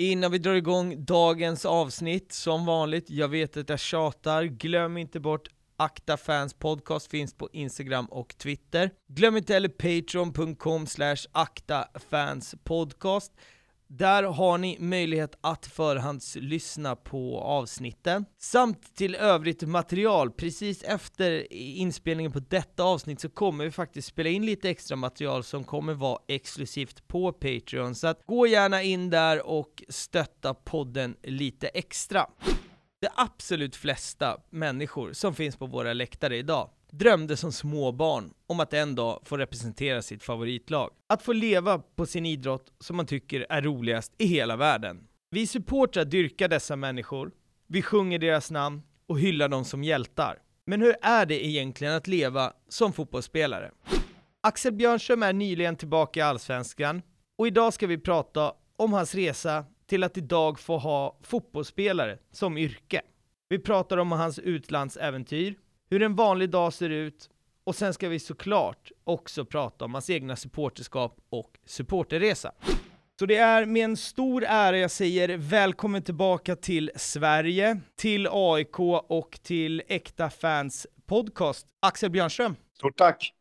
Innan vi drar igång dagens avsnitt, som vanligt, jag vet att jag tjatar, glöm inte bort Akta Fans Podcast finns på Instagram och Twitter. Glöm inte heller patreon.com slash aktafanspodcast. Där har ni möjlighet att förhandslyssna på avsnitten. Samt till övrigt material. Precis efter inspelningen på detta avsnitt så kommer vi faktiskt spela in lite extra material som kommer vara exklusivt på Patreon. Så att gå gärna in där och stötta podden lite extra. De absolut flesta människor som finns på våra läktare idag drömde som småbarn om att en dag få representera sitt favoritlag. Att få leva på sin idrott som man tycker är roligast i hela världen. Vi supportrar dyrkar dessa människor, vi sjunger deras namn och hyllar dem som hjältar. Men hur är det egentligen att leva som fotbollsspelare? Axel Björnström är nyligen tillbaka i Allsvenskan och idag ska vi prata om hans resa till att idag få ha fotbollsspelare som yrke. Vi pratar om hans utlandsäventyr, hur en vanlig dag ser ut och sen ska vi såklart också prata om hans egna supporterskap och supporterresa. Så det är med en stor ära jag säger välkommen tillbaka till Sverige, till AIK och till Äkta Fans Podcast. Axel Björnström. Stort tack.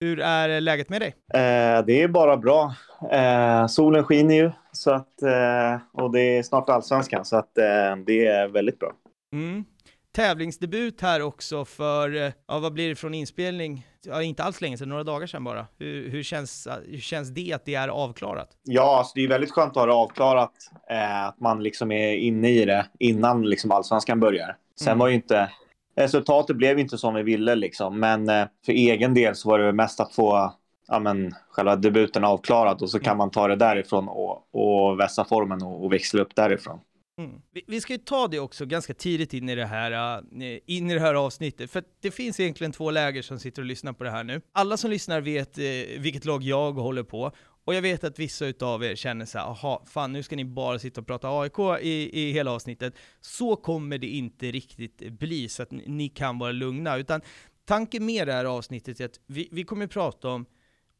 Hur är läget med dig? Eh, det är bara bra. Eh, solen skiner ju så att, eh, och det är snart allsvenskan så att eh, det är väldigt bra. Mm tävlingsdebut här också för, eh, ja vad blir det från inspelning? Ja, inte alls länge sedan, några dagar sedan bara. Hur, hur, känns, hur känns det att det är avklarat? Ja, alltså det är väldigt skönt att ha det avklarat. Eh, att man liksom är inne i det innan liksom allsvenskan börjar. Sen mm. var ju inte... Resultatet blev inte som vi ville liksom, men eh, för egen del så var det mest att få ja, men, själva debuten avklarad och så kan mm. man ta det därifrån och, och vässa formen och, och växla upp därifrån. Mm. Vi, vi, ska ju ta det också ganska tidigt in i det här, äh, in i det här avsnittet, för det finns egentligen två läger som sitter och lyssnar på det här nu. Alla som lyssnar vet eh, vilket lag jag håller på, och jag vet att vissa utav er känner så här, aha, fan nu ska ni bara sitta och prata AIK i, i hela avsnittet. Så kommer det inte riktigt bli, så att ni, ni kan vara lugna, utan tanken med det här avsnittet är att vi, vi kommer prata om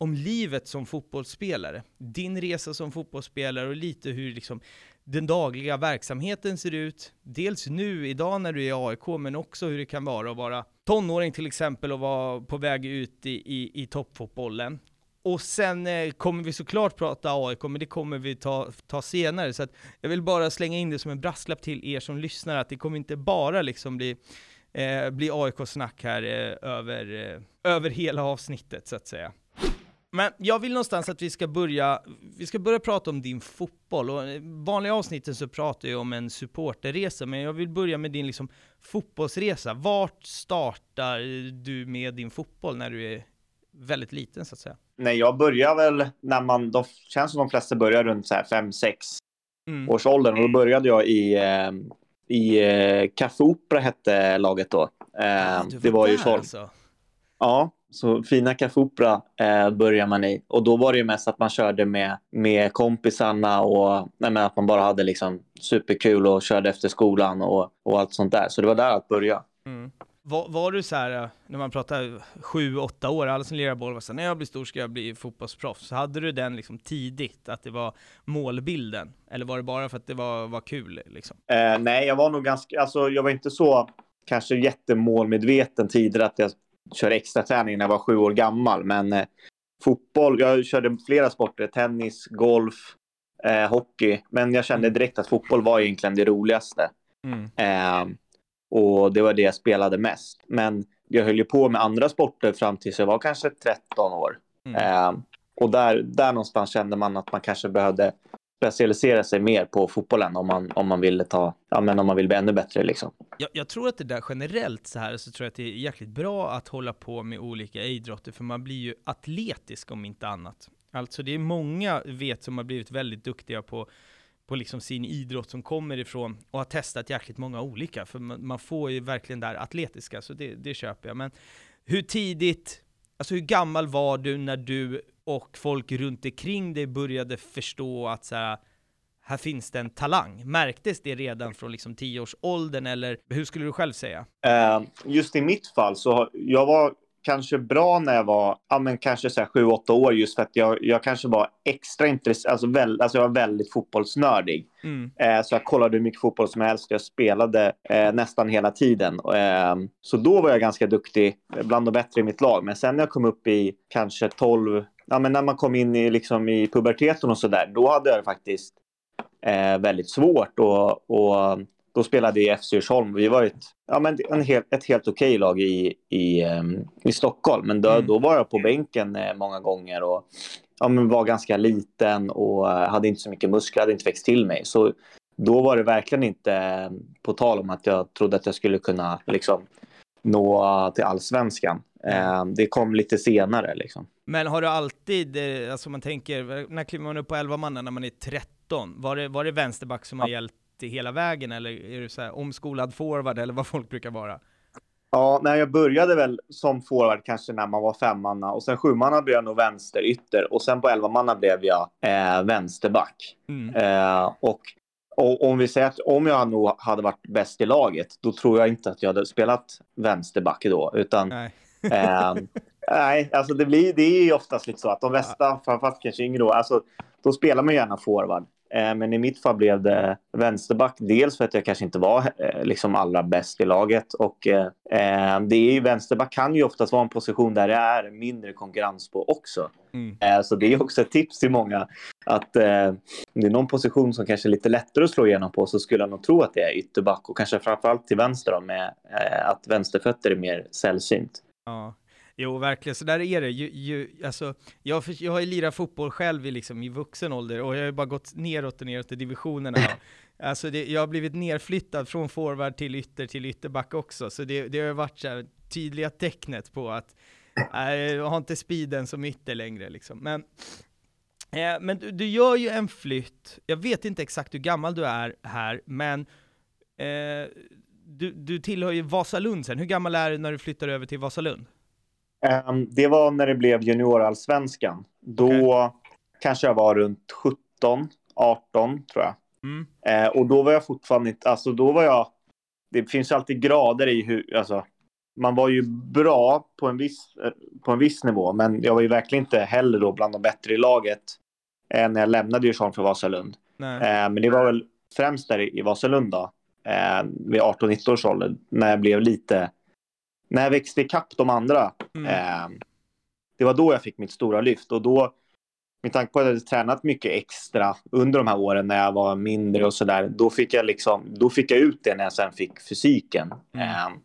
om livet som fotbollsspelare, din resa som fotbollsspelare och lite hur liksom den dagliga verksamheten ser ut, dels nu idag när du är i AIK, men också hur det kan vara att vara tonåring till exempel och vara på väg ut i, i, i toppfotbollen. Och sen eh, kommer vi såklart prata AIK, men det kommer vi ta, ta senare. Så att jag vill bara slänga in det som en brasklapp till er som lyssnar, att det kommer inte bara liksom bli, eh, bli AIK-snack här eh, över, eh, över hela avsnittet så att säga. Men jag vill någonstans att vi ska börja, vi ska börja prata om din fotboll. Och I vanliga avsnitten så pratar jag om en supporterresa, men jag vill börja med din liksom fotbollsresa. Vart startar du med din fotboll när du är väldigt liten så att säga? Nej, jag börjar väl när man, de känns som de flesta börjar runt 5-6 mm. års åldern. Och då började jag i, eh, i eh, Café Opera hette laget då. Ah, var det var ju så. Alltså. Ja, så fina Café Opera eh, börjar man i. Och då var det ju mest att man körde med, med kompisarna och nej, att man bara hade liksom superkul och körde efter skolan och, och allt sånt där. Så det var där att börja. Mm. Var, var, du så här, när man pratar sju, åtta år, alla som lirar boll var så här, när jag blir stor ska jag bli fotbollsproffs. Så hade du den liksom tidigt, att det var målbilden? Eller var det bara för att det var, var kul? Liksom? Eh, nej, jag var nog ganska, alltså jag var inte så kanske jättemålmedveten tidigare att jag körde extra träning när jag var sju år gammal. Men eh, fotboll, jag körde flera sporter, tennis, golf, eh, hockey. Men jag kände mm. direkt att fotboll var egentligen det roligaste. Mm. Eh, och det var det jag spelade mest. Men jag höll ju på med andra sporter fram tills jag var kanske 13 år. Mm. Eh, och där, där någonstans kände man att man kanske behövde specialisera sig mer på fotbollen om man, om man vill ta, ja men om man vill bli ännu bättre liksom. Jag, jag tror att det där generellt så här så tror jag att det är jäkligt bra att hålla på med olika idrotter för man blir ju atletisk om inte annat. Alltså det är många vet som har blivit väldigt duktiga på på liksom sin idrott som kommer ifrån och har testat jäkligt många olika, för man, man får ju verkligen där atletiska, så det, det köper jag. Men hur tidigt, alltså hur gammal var du när du och folk runt omkring dig började förstå att så här, här finns det en talang. Märktes det redan från liksom tioårsåldern eller hur skulle du själv säga? Uh, just i mitt fall så jag var kanske bra när jag var, ja men kanske så här 7-8 år just för att jag, jag kanske var extra intresserad, alltså, väl, alltså jag var väldigt fotbollsnördig. Mm. Eh, så jag kollade hur mycket fotboll som helst, jag spelade eh, nästan hela tiden. Eh, så då var jag ganska duktig, bland de bättre i mitt lag. Men sen när jag kom upp i kanske 12, ja men när man kom in i, liksom, i puberteten och sådär, då hade jag faktiskt eh, väldigt svårt och, och då spelade jag i FC Djursholm. Vi var ett, ja, men en helt, ett helt okej lag i, i, um, i Stockholm. Men då, mm. då var jag på bänken eh, många gånger och ja, men var ganska liten och uh, hade inte så mycket muskler, hade inte växt till mig. Så då var det verkligen inte um, på tal om att jag trodde att jag skulle kunna liksom, nå till allsvenskan. Uh, det kom lite senare. Liksom. Men har du alltid, eh, alltså man tänker, när kliver man upp på 11 man när man är 13? Var det, var det vänsterback som har gällt hela vägen eller är du så här omskolad forward eller vad folk brukar vara? Ja, när jag började väl som forward kanske när man var femmanna och sen sjumanna blev jag nog vänsterytter och sen på elvamanna blev jag eh, vänsterback. Mm. Eh, och, och, om vi säger att om jag nog hade varit bäst i laget, då tror jag inte att jag hade spelat vänsterback då, utan nej. Eh, nej, alltså det blir, det är ju oftast lite så att de bästa, framförallt kanske yngre då, alltså då spelar man gärna forward. Eh, men i mitt fall blev det vänsterback. Dels för att jag kanske inte var eh, liksom allra bäst i laget. Och eh, det är ju, vänsterback kan ju oftast vara en position där det är mindre konkurrens på också. Mm. Så det är också ett tips till många. Att om det är någon position som kanske är lite lättare att slå igenom på så skulle jag nog tro att det är ytterback. Och kanske framförallt till vänster då, med att vänsterfötter är mer sällsynt. Ja. Jo, verkligen, så där är det. Ju, ju, alltså, jag, jag har ju lirat fotboll själv i, liksom, i vuxen ålder och jag har ju bara gått neråt och neråt i divisionerna. alltså det, jag har blivit nerflyttad från forward till ytter till ytterback också, så det, det har varit så här, tydliga tecknet på att äh, jag har inte speeden som ytter längre. Liksom. Men, eh, men du, du, gör ju en flytt, jag vet inte exakt hur gammal du är här, men eh, du, du tillhör ju Vasalund sen. Hur gammal är du när du flyttar över till Vasalund? Um, det var när det blev juniorallsvenskan. Då okay. kanske jag var runt 17, 18 tror jag. Mm. Uh, och då var jag fortfarande inte, alltså då var jag, det finns alltid grader i hur, alltså man var ju bra på en viss, eh, på en viss nivå, men jag var ju verkligen inte heller då bland de bättre i laget eh, när jag lämnade Djursholm för Vasalund. Eh, men det var väl främst där i Vasalund då, eh, vid 18-19 års ålder, när jag blev lite när jag växte ikapp de andra, mm. eh, det var då jag fick mitt stora lyft. Och då, med tanke på att jag hade tränat mycket extra under de här åren när jag var mindre och sådär, då fick jag liksom, då fick jag ut det när jag sen fick fysiken. Mm. Eh,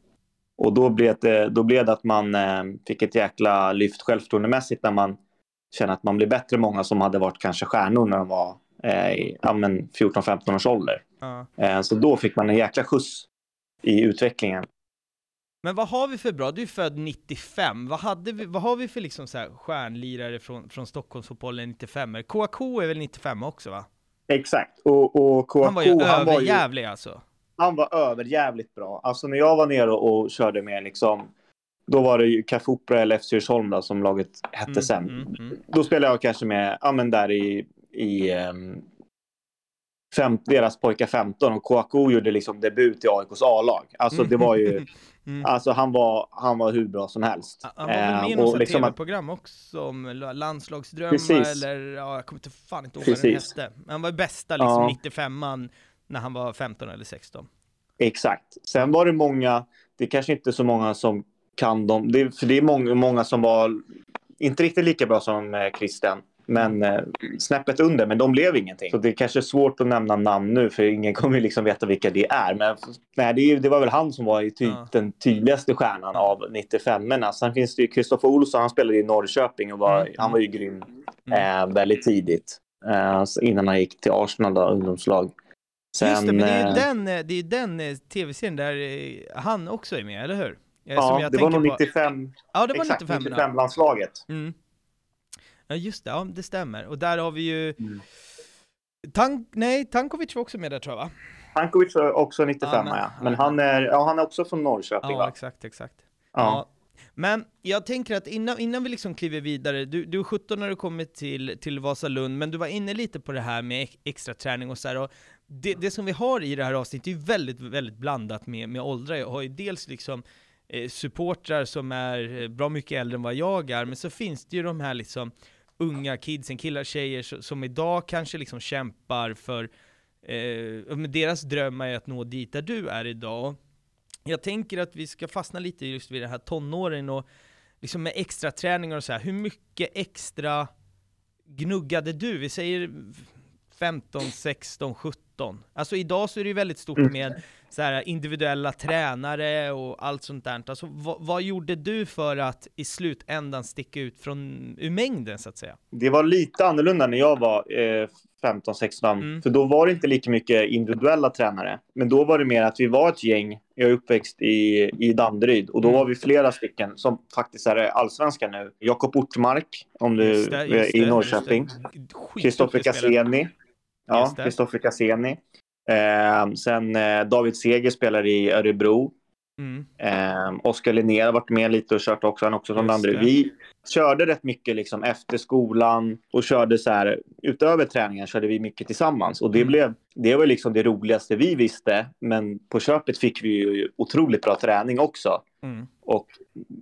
och då blev, det, då blev det att man eh, fick ett jäkla lyft självförtroendemässigt när man känner att man blir bättre många som hade varit kanske stjärnor när de var i ja, 14-15 års ålder. Mm. så då fick man en jäkla skjuts i utvecklingen. Men vad har vi för bra, du är född 95, vad, hade vi, vad har vi för liksom så här stjärnlirare från, från Stockholmsfotbollen 95? KK är väl 95 också va? Exakt, och, och KK han var ju överjävlig alltså. Han var överjävligt bra. Alltså när jag var nere och, och körde med liksom, då var det ju Café Opera eller FC Djursholm som laget hette mm, sen. Mm, mm. Då spelade jag kanske med, ja men där i, i um, fem, deras pojkar 15 och KK gjorde liksom debut i AIKs A-lag. Alltså det var ju, mm. alltså han var, han var hur bra som helst. Han var väl med i något liksom tv-program också om landslagsdrömmar Precis. eller, ja, jag kommer inte fan inte ihåg vad den hette. Han var bästa liksom ja. 95an när han var 15 eller 16. Exakt. Sen var det många, det är kanske inte så många som kan dem, det, för det är många, många som var inte riktigt lika bra som eh, Christian. Men eh, snäppet under, men de blev ingenting. Så det är kanske svårt att nämna namn nu för ingen kommer liksom veta vilka det är. Men nej, det, det var väl han som var i ty ja. den tydligaste stjärnan av 95 men Sen finns det ju Kristoffer Olsson, han spelade i Norrköping och var, mm. han var ju grym mm. eh, väldigt tidigt. Eh, innan han gick till Arsenal, då, ungdomslag. Sen, Just det, men det är ju eh, den, det är den eh, tv-serien där eh, han också är med, eller hur? Ja, det var nog 95. På... Ja, det var exakt, 95. 95-landslaget. Mm. Ja just det, ja det stämmer. Och där har vi ju... Mm. Tank, nej, Tankovic var också med där tror jag va? Tankovic var också 95 ja. Men, ja. men han, är, ja, han är också från Norrköping ja, va? exakt, exakt. Ja. Men jag tänker att innan, innan vi liksom kliver vidare, du, du är 17 när du kommer till, till Vasalund, men du var inne lite på det här med extra träning och så här, och det, det som vi har i det här avsnittet är väldigt, väldigt blandat med, med åldrar. Jag har ju dels liksom eh, supportrar som är bra mycket äldre än vad jag är, men så finns det ju de här liksom unga kidsen, killar, tjejer som idag kanske liksom kämpar för, eh, deras dröm är att nå dit där du är idag. Jag tänker att vi ska fastna lite just vid det här tonåren och liksom med extra träningar och så här. hur mycket extra gnuggade du? Vi säger 15, 16, 17. Alltså idag så är det ju väldigt stort mm. med så här, individuella tränare och allt sånt där. Alltså, vad, vad, gjorde du för att i slutändan sticka ut från, ur mängden så att säga? Det var lite annorlunda när jag var eh, 15, 16. Mm. För då var det inte lika mycket individuella tränare. Men då var det mer att vi var ett gäng. Jag är uppväxt i, i Danderyd och då mm. var vi flera stycken som faktiskt är allsvenska nu. Jakob Ortmark, om du just det, just i Norrköping. Kristoffer Cassini. Ja, Kristoffer Cassini. Eh, sen eh, David Seger spelar i Örebro. Mm. Eh, Oskar Linnér har varit med lite och kört också. Han också från Danderyd. Vi körde rätt mycket liksom efter skolan och körde så här utöver träningen körde vi mycket tillsammans och det mm. blev det var liksom det roligaste vi visste. Men på köpet fick vi ju otroligt bra träning också. Mm. Och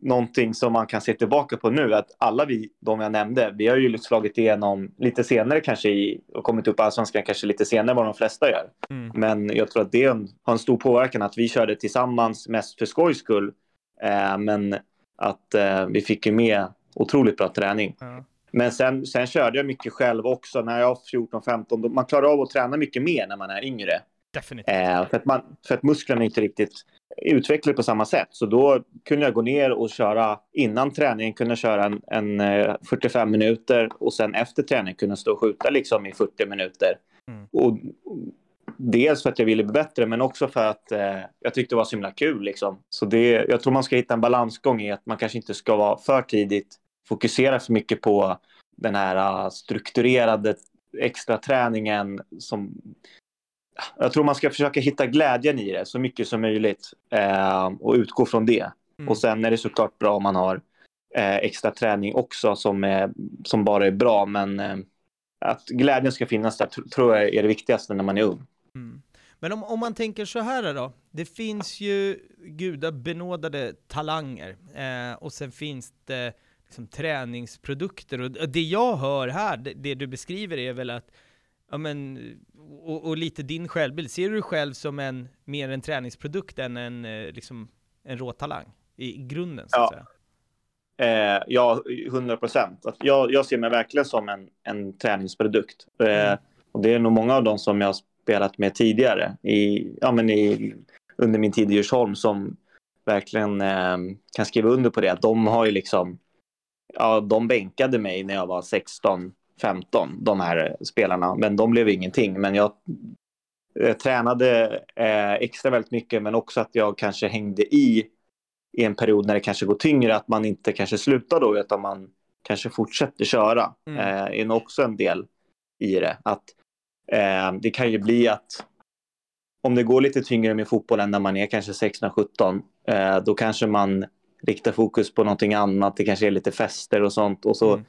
någonting som man kan se tillbaka på nu att alla vi, de jag nämnde, vi har ju slagit igenom lite senare kanske i, och kommit upp i allsvenskan kanske lite senare än vad de flesta gör. Mm. Men jag tror att det har en stor påverkan att vi körde tillsammans mest för skojs skull. Eh, men att eh, vi fick ju med otroligt bra träning. Mm. Men sen, sen körde jag mycket själv också när jag var 14-15. Man klarar av att träna mycket mer när man är yngre. Definitivt. Eh, för, att man, för att musklerna inte riktigt utvecklas på samma sätt. Så då kunde jag gå ner och köra innan träningen, kunde köra en, en 45 eh, minuter och sen efter träningen kunna stå och skjuta liksom i 40 minuter. Mm. Och, dels för att jag ville bli bättre, men också för att eh, jag tyckte det var så himla kul. Liksom. Så det, jag tror man ska hitta en balansgång i att man kanske inte ska vara för tidigt fokusera för mycket på den här uh, strukturerade extra träningen som jag tror man ska försöka hitta glädjen i det så mycket som möjligt eh, och utgå från det. Mm. Och sen är det såklart bra om man har eh, extra träning också som, är, som bara är bra. Men eh, att glädjen ska finnas där tror jag är det viktigaste när man är ung. Mm. Men om, om man tänker så här då, det finns ju gudabenådade talanger eh, och sen finns det liksom, träningsprodukter. Och det jag hör här, det, det du beskriver är väl att ja, men, och, och, lite din självbild, ser du dig själv som en, mer en träningsprodukt än en, eh, liksom, en rå talang i, i grunden så att ja. säga? Eh, ja, 100 procent. Jag, jag ser mig verkligen som en, en träningsprodukt. Eh, mm. och det är nog många av dem som jag har spelat med tidigare i, ja, men i, under min tid i Djursholm som verkligen eh, kan skriva under på det. De har ju liksom, ja, de bänkade mig när jag var 16 15, de här spelarna. Men de blev ingenting. Men jag, tränade eh, extra väldigt mycket, men också att jag kanske hängde i i en period när det kanske går tyngre, att man inte kanske slutar då, utan man kanske fortsätter köra. Mm. Eh, är också en del i det. Att eh, det kan ju bli att om det går lite tyngre med fotbollen när man är kanske 16-17, eh, då kanske man riktar fokus på någonting annat. Det kanske är lite fester och sånt. Och så mm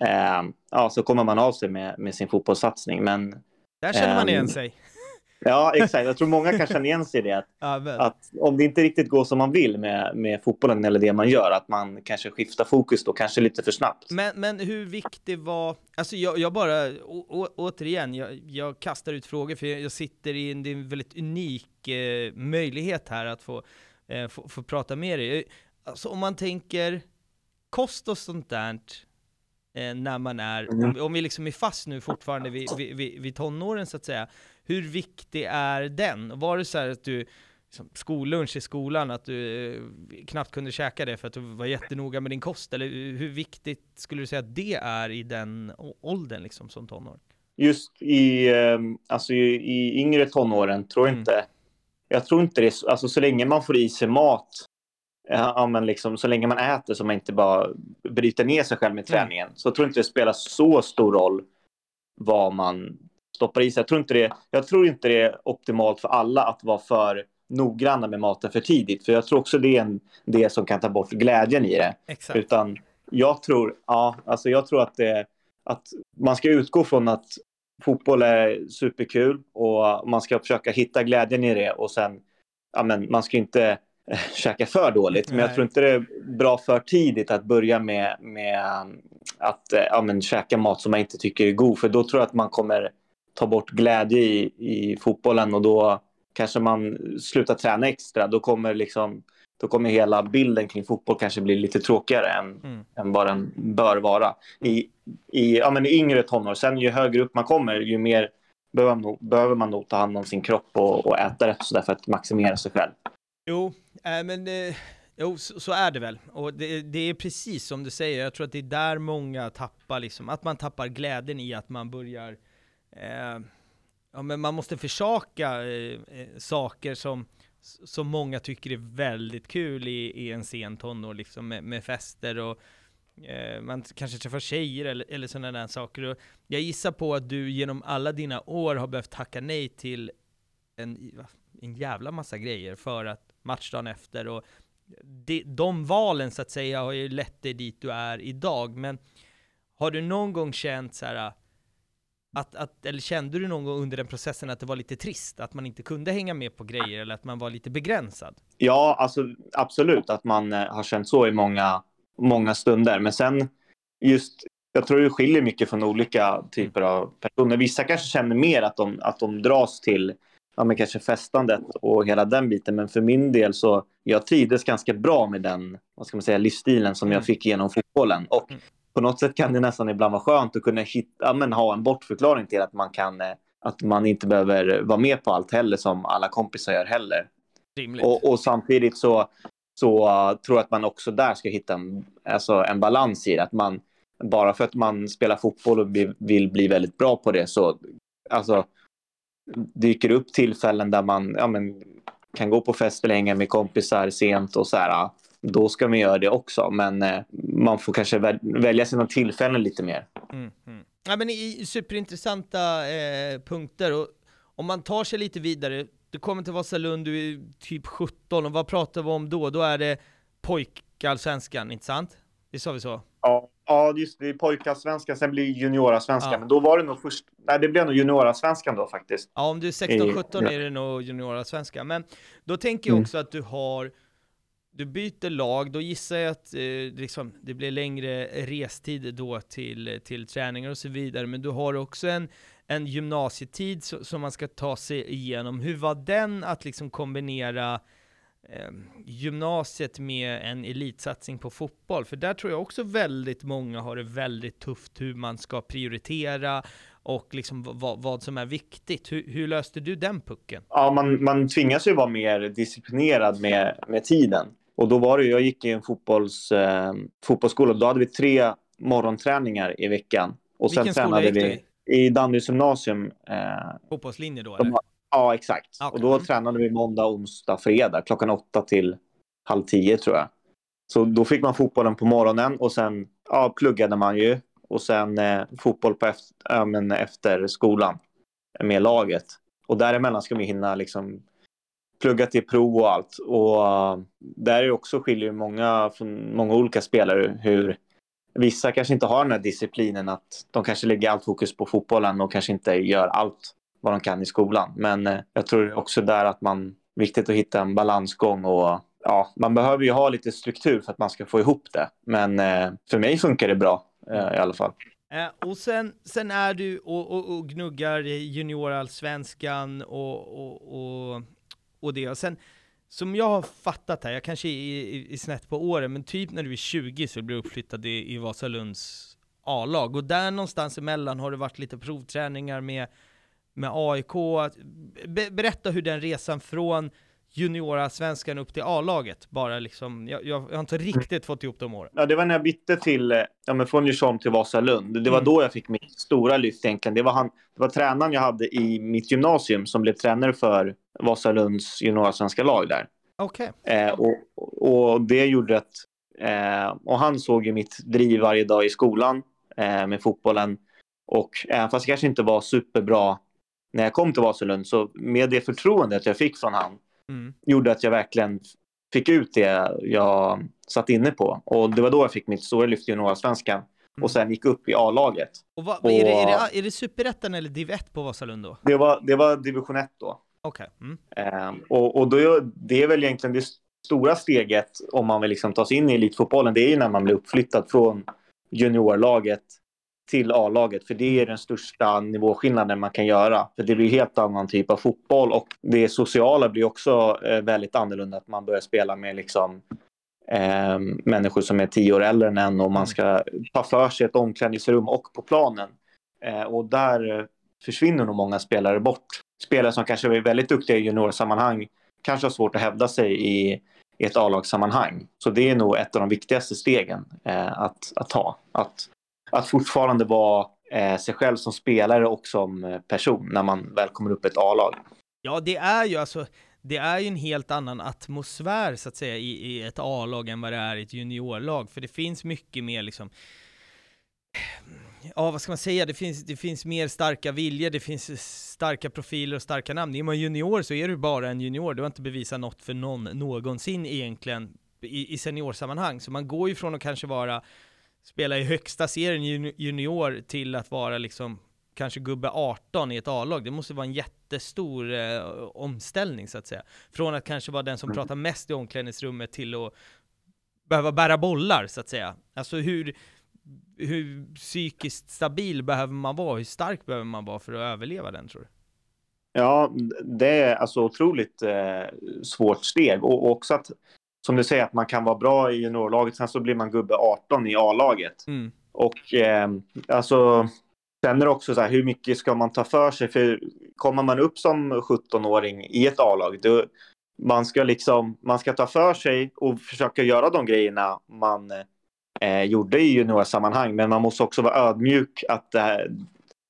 eh, ja, så kommer man av sig med, med sin fotbollssatsning. Men, Där känner man igen ehm, sig. Ja, exakt. Jag tror många kan känna igen sig i det. Att, att, om det inte riktigt går som man vill med, med fotbollen eller det man gör, att man kanske skiftar fokus då kanske lite för snabbt. Men, men hur viktig var, alltså jag, jag bara, å, å, återigen, jag, jag, kastar ut frågor för jag, jag sitter i en, det är en väldigt unik eh, möjlighet här att få, eh, få, få, prata med dig. Alltså om man tänker kost och sånt där, eh, när man är, mm. om, om, vi liksom är fast nu fortfarande vid, vid, vid, tonåren så att säga, hur viktig är den? Var det så att du, liksom, skollunch i skolan, att du eh, knappt kunde käka det för att du var jättenoga med din kost, eller hur viktigt skulle du säga att det är i den åldern liksom som tonår? Just i, eh, alltså i, i yngre tonåren tror jag mm. inte, jag tror inte det, alltså så länge man får i sig mat Ja, men liksom, så länge man äter så man inte bara bryter ner sig själv med mm. träningen. Så jag tror inte det spelar så stor roll vad man stoppar i sig. Jag tror, inte det, jag tror inte det är optimalt för alla att vara för noggranna med maten för tidigt. För jag tror också det är en, det som kan ta bort glädjen i det. Exakt. Utan jag tror, ja, alltså jag tror att, det, att man ska utgå från att fotboll är superkul och man ska försöka hitta glädjen i det och sen, ja men man ska inte käka för dåligt. Men jag tror inte det är bra för tidigt att börja med, med att äh, ja, men, käka mat som man inte tycker är god. För då tror jag att man kommer ta bort glädje i, i fotbollen och då kanske man slutar träna extra. Då kommer liksom då kommer hela bilden kring fotboll kanske bli lite tråkigare än, mm. än vad den bör vara. I, i, ja, men i yngre tonår, sen ju högre upp man kommer, ju mer behöver man nog, behöver man nog ta hand om sin kropp och, och äta rätt så för att maximera sig själv. Jo, äh, men eh, jo, så, så, är det väl. Och det, det, är precis som du säger, jag tror att det är där många tappar, liksom, att man tappar glädjen i att man börjar eh, ja, men man måste försaka eh, eh saker som som många tycker är väldigt kul i, i en sen tonår, liksom med, med fester och eh, man kanske träffar tjejer eller, eller sådana där saker. Och jag gissar på att du genom alla dina år har behövt tacka nej till en, en jävla massa grejer för att matchdagen efter och de, de valen så att säga har ju lett dig dit du är idag, men har du någon gång känt så här att, att, eller kände du någon gång under den processen att det var lite trist? Att man inte kunde hänga med på grejer eller att man var lite begränsad? Ja, alltså absolut att man eh, har känt så i många, många stunder. Men sen just, jag tror det skiljer mycket från olika typer av personer. Vissa kanske känner mer att de, att de dras till ja, men kanske festandet och hela den biten. Men för min del så jag trivdes ganska bra med den vad ska man säga, livsstilen som jag mm. fick genom fotbollen. Och mm på något sätt kan det nästan ibland vara skönt att kunna hitta, men, ha en bortförklaring till att man kan eh, att man inte behöver vara med på allt heller som alla kompisar gör heller. Och, och, samtidigt så, så uh, tror jag att man också där ska hitta en, alltså en balans i det. Att man, bara för att man spelar fotboll och vill, vill bli väldigt bra på det så alltså, dyker upp tillfällen där man ja, men, kan gå på fest eller hänga med kompisar sent och så här, då ska man göra det också. Men eh, man får kanske väl, välja sina tillfällen lite mer. Mm, mm. Ja, men i, superintressanta eh, punkter. Och om man tar sig lite vidare, du kommer till Vasalund, du är typ 17, och vad pratar vi om då? Då är det pojkallsvenskan, inte sant? Det sa vi så? Ja, ja just det. är pojkallsvenskan, sen blir juniorallsvenskan. Ja. Men då var det nog först, nej det blev nog juniorallsvenskan då faktiskt. Ja, om du är 16-17 är det nog juniorallsvenskan. Men då tänker jag mm. också mm. att du har du byter lag, då gissar jag att eh, liksom, det blir längre restid då till, till träningar och så vidare, men du har också en, en gymnasietid so som man ska ta sig igenom. Hur var den att liksom kombinera eh, gymnasiet med en elitsatsning på fotboll? För där tror jag också väldigt många har det väldigt tufft hur man ska prioritera och liksom vad, som är viktigt. Hur, hur, löste du den pucken? Ja, man, man tvingas ju vara mer disciplinerad med, med tiden. Och då var det, jag gick i en fotbolls, eh, fotbollsskola, då hade vi tre morgonträningar i veckan. Och Vilken sen tränade vi i Danderyds gymnasium. Eh, Fotbollslinje då? Eller? Ja, exakt. Okay. Och då tränade vi måndag, onsdag, fredag klockan åtta till halv tio tror jag. Så då fick man fotbollen på morgonen och sen ja, pluggade man ju. Och sen eh, fotboll på efter, äh, men efter skolan med laget. Och däremellan ska man hinna liksom plugga till prov och allt. Och uh, där är också skiljer många från många olika spelare hur vissa kanske inte har den här disciplinen att de kanske lägger allt fokus på fotbollen och kanske inte gör allt vad de kan i skolan. Men eh, jag tror också där att man viktigt att hitta en balansgång och ja, man behöver ju ha lite struktur för att man ska få ihop det. Men eh, för mig funkar det bra eh, i alla fall. Eh, och sen, sen är du och, och, och gnuggar juniorallsvenskan och, och, och och det. Och sen, som jag har fattat här, jag kanske är, är snett på åren, men typ när du är 20 så blir du uppflyttad i, i Vasalunds A-lag. Och där någonstans emellan har det varit lite provträningar med, med AIK. Be, berätta hur den resan från juniora svenskan upp till A-laget, bara liksom, jag, jag, har inte riktigt fått ihop de åren. Ja, det var när jag bytte till, eh, ja men från Djursholm till Vasalund. Det var mm. då jag fick mitt stora lyft egentligen. Det var, han, det var tränaren jag hade i mitt gymnasium som blev tränare för Vasalunds juniora svenska lag där. Okej. Okay. Eh, och, och det gjorde att, eh, och han såg ju mitt driv varje dag i skolan eh, med fotbollen. Och även fast jag kanske inte var superbra när jag kom till Vasalund så med det förtroendet jag fick från han mm. gjorde att jag verkligen fick ut det jag satt inne på. Och det var då jag fick mitt stora lyft i juniorallsvenskan mm. och sen gick upp i A-laget. Och vad, och, är, det, är, det, är det superettan eller div 1 på Vasalund då? Det var, det var division 1 då. Okej. Okay. Mm. Eh, och och då, det är väl egentligen det stora steget om man vill liksom ta sig in i elitfotbollen, det är ju när man blir uppflyttad från juniorlaget till A-laget. För det är den största nivåskillnaden man kan göra. För det blir helt annan typ av fotboll och det sociala blir också eh, väldigt annorlunda. Att man börjar spela med liksom eh, människor som är tio år äldre än en och man ska ta för sig ett omklädningsrum och på planen. Eh, och där försvinner nog många spelare bort. Spelare som kanske är väldigt duktiga i juniorsammanhang kanske har svårt att hävda sig i, i ett A-lagssammanhang. Så det är nog ett av de viktigaste stegen eh, att, att ta. Att, att fortfarande vara eh, sig själv som spelare och som eh, person när man väl kommer upp i ett A-lag. Ja, det är ju alltså det är ju en helt annan atmosfär så att säga i, i ett A-lag än vad det är i ett juniorlag, för det finns mycket mer liksom ja vad ska man säga, det finns, det finns mer starka viljor, det finns starka profiler och starka namn. Är man junior så är du bara en junior, du har inte bevisat något för någon någonsin egentligen i, i seniorsammanhang. Så man går ju från att kanske vara, spela i högsta serien junior till att vara liksom kanske gubbe 18 i ett A-lag, det måste vara en jättestor eh, omställning så att säga. Från att kanske vara den som mm. pratar mest i omklädningsrummet till att behöva bära bollar så att säga. Alltså hur, hur psykiskt stabil behöver man vara? Hur stark behöver man vara för att överleva den tror du? Ja, det är alltså otroligt eh, svårt steg och också att som du säger att man kan vara bra i juniorlaget, sen så blir man gubbe 18 i A-laget. Mm. Och eh, alltså, sen är det också så här, hur mycket ska man ta för sig? För kommer man upp som 17-åring i ett A-lag, man ska liksom, man ska ta för sig och försöka göra de grejerna man eh, gjorde i juniorsammanhang. Men man måste också vara ödmjuk att eh,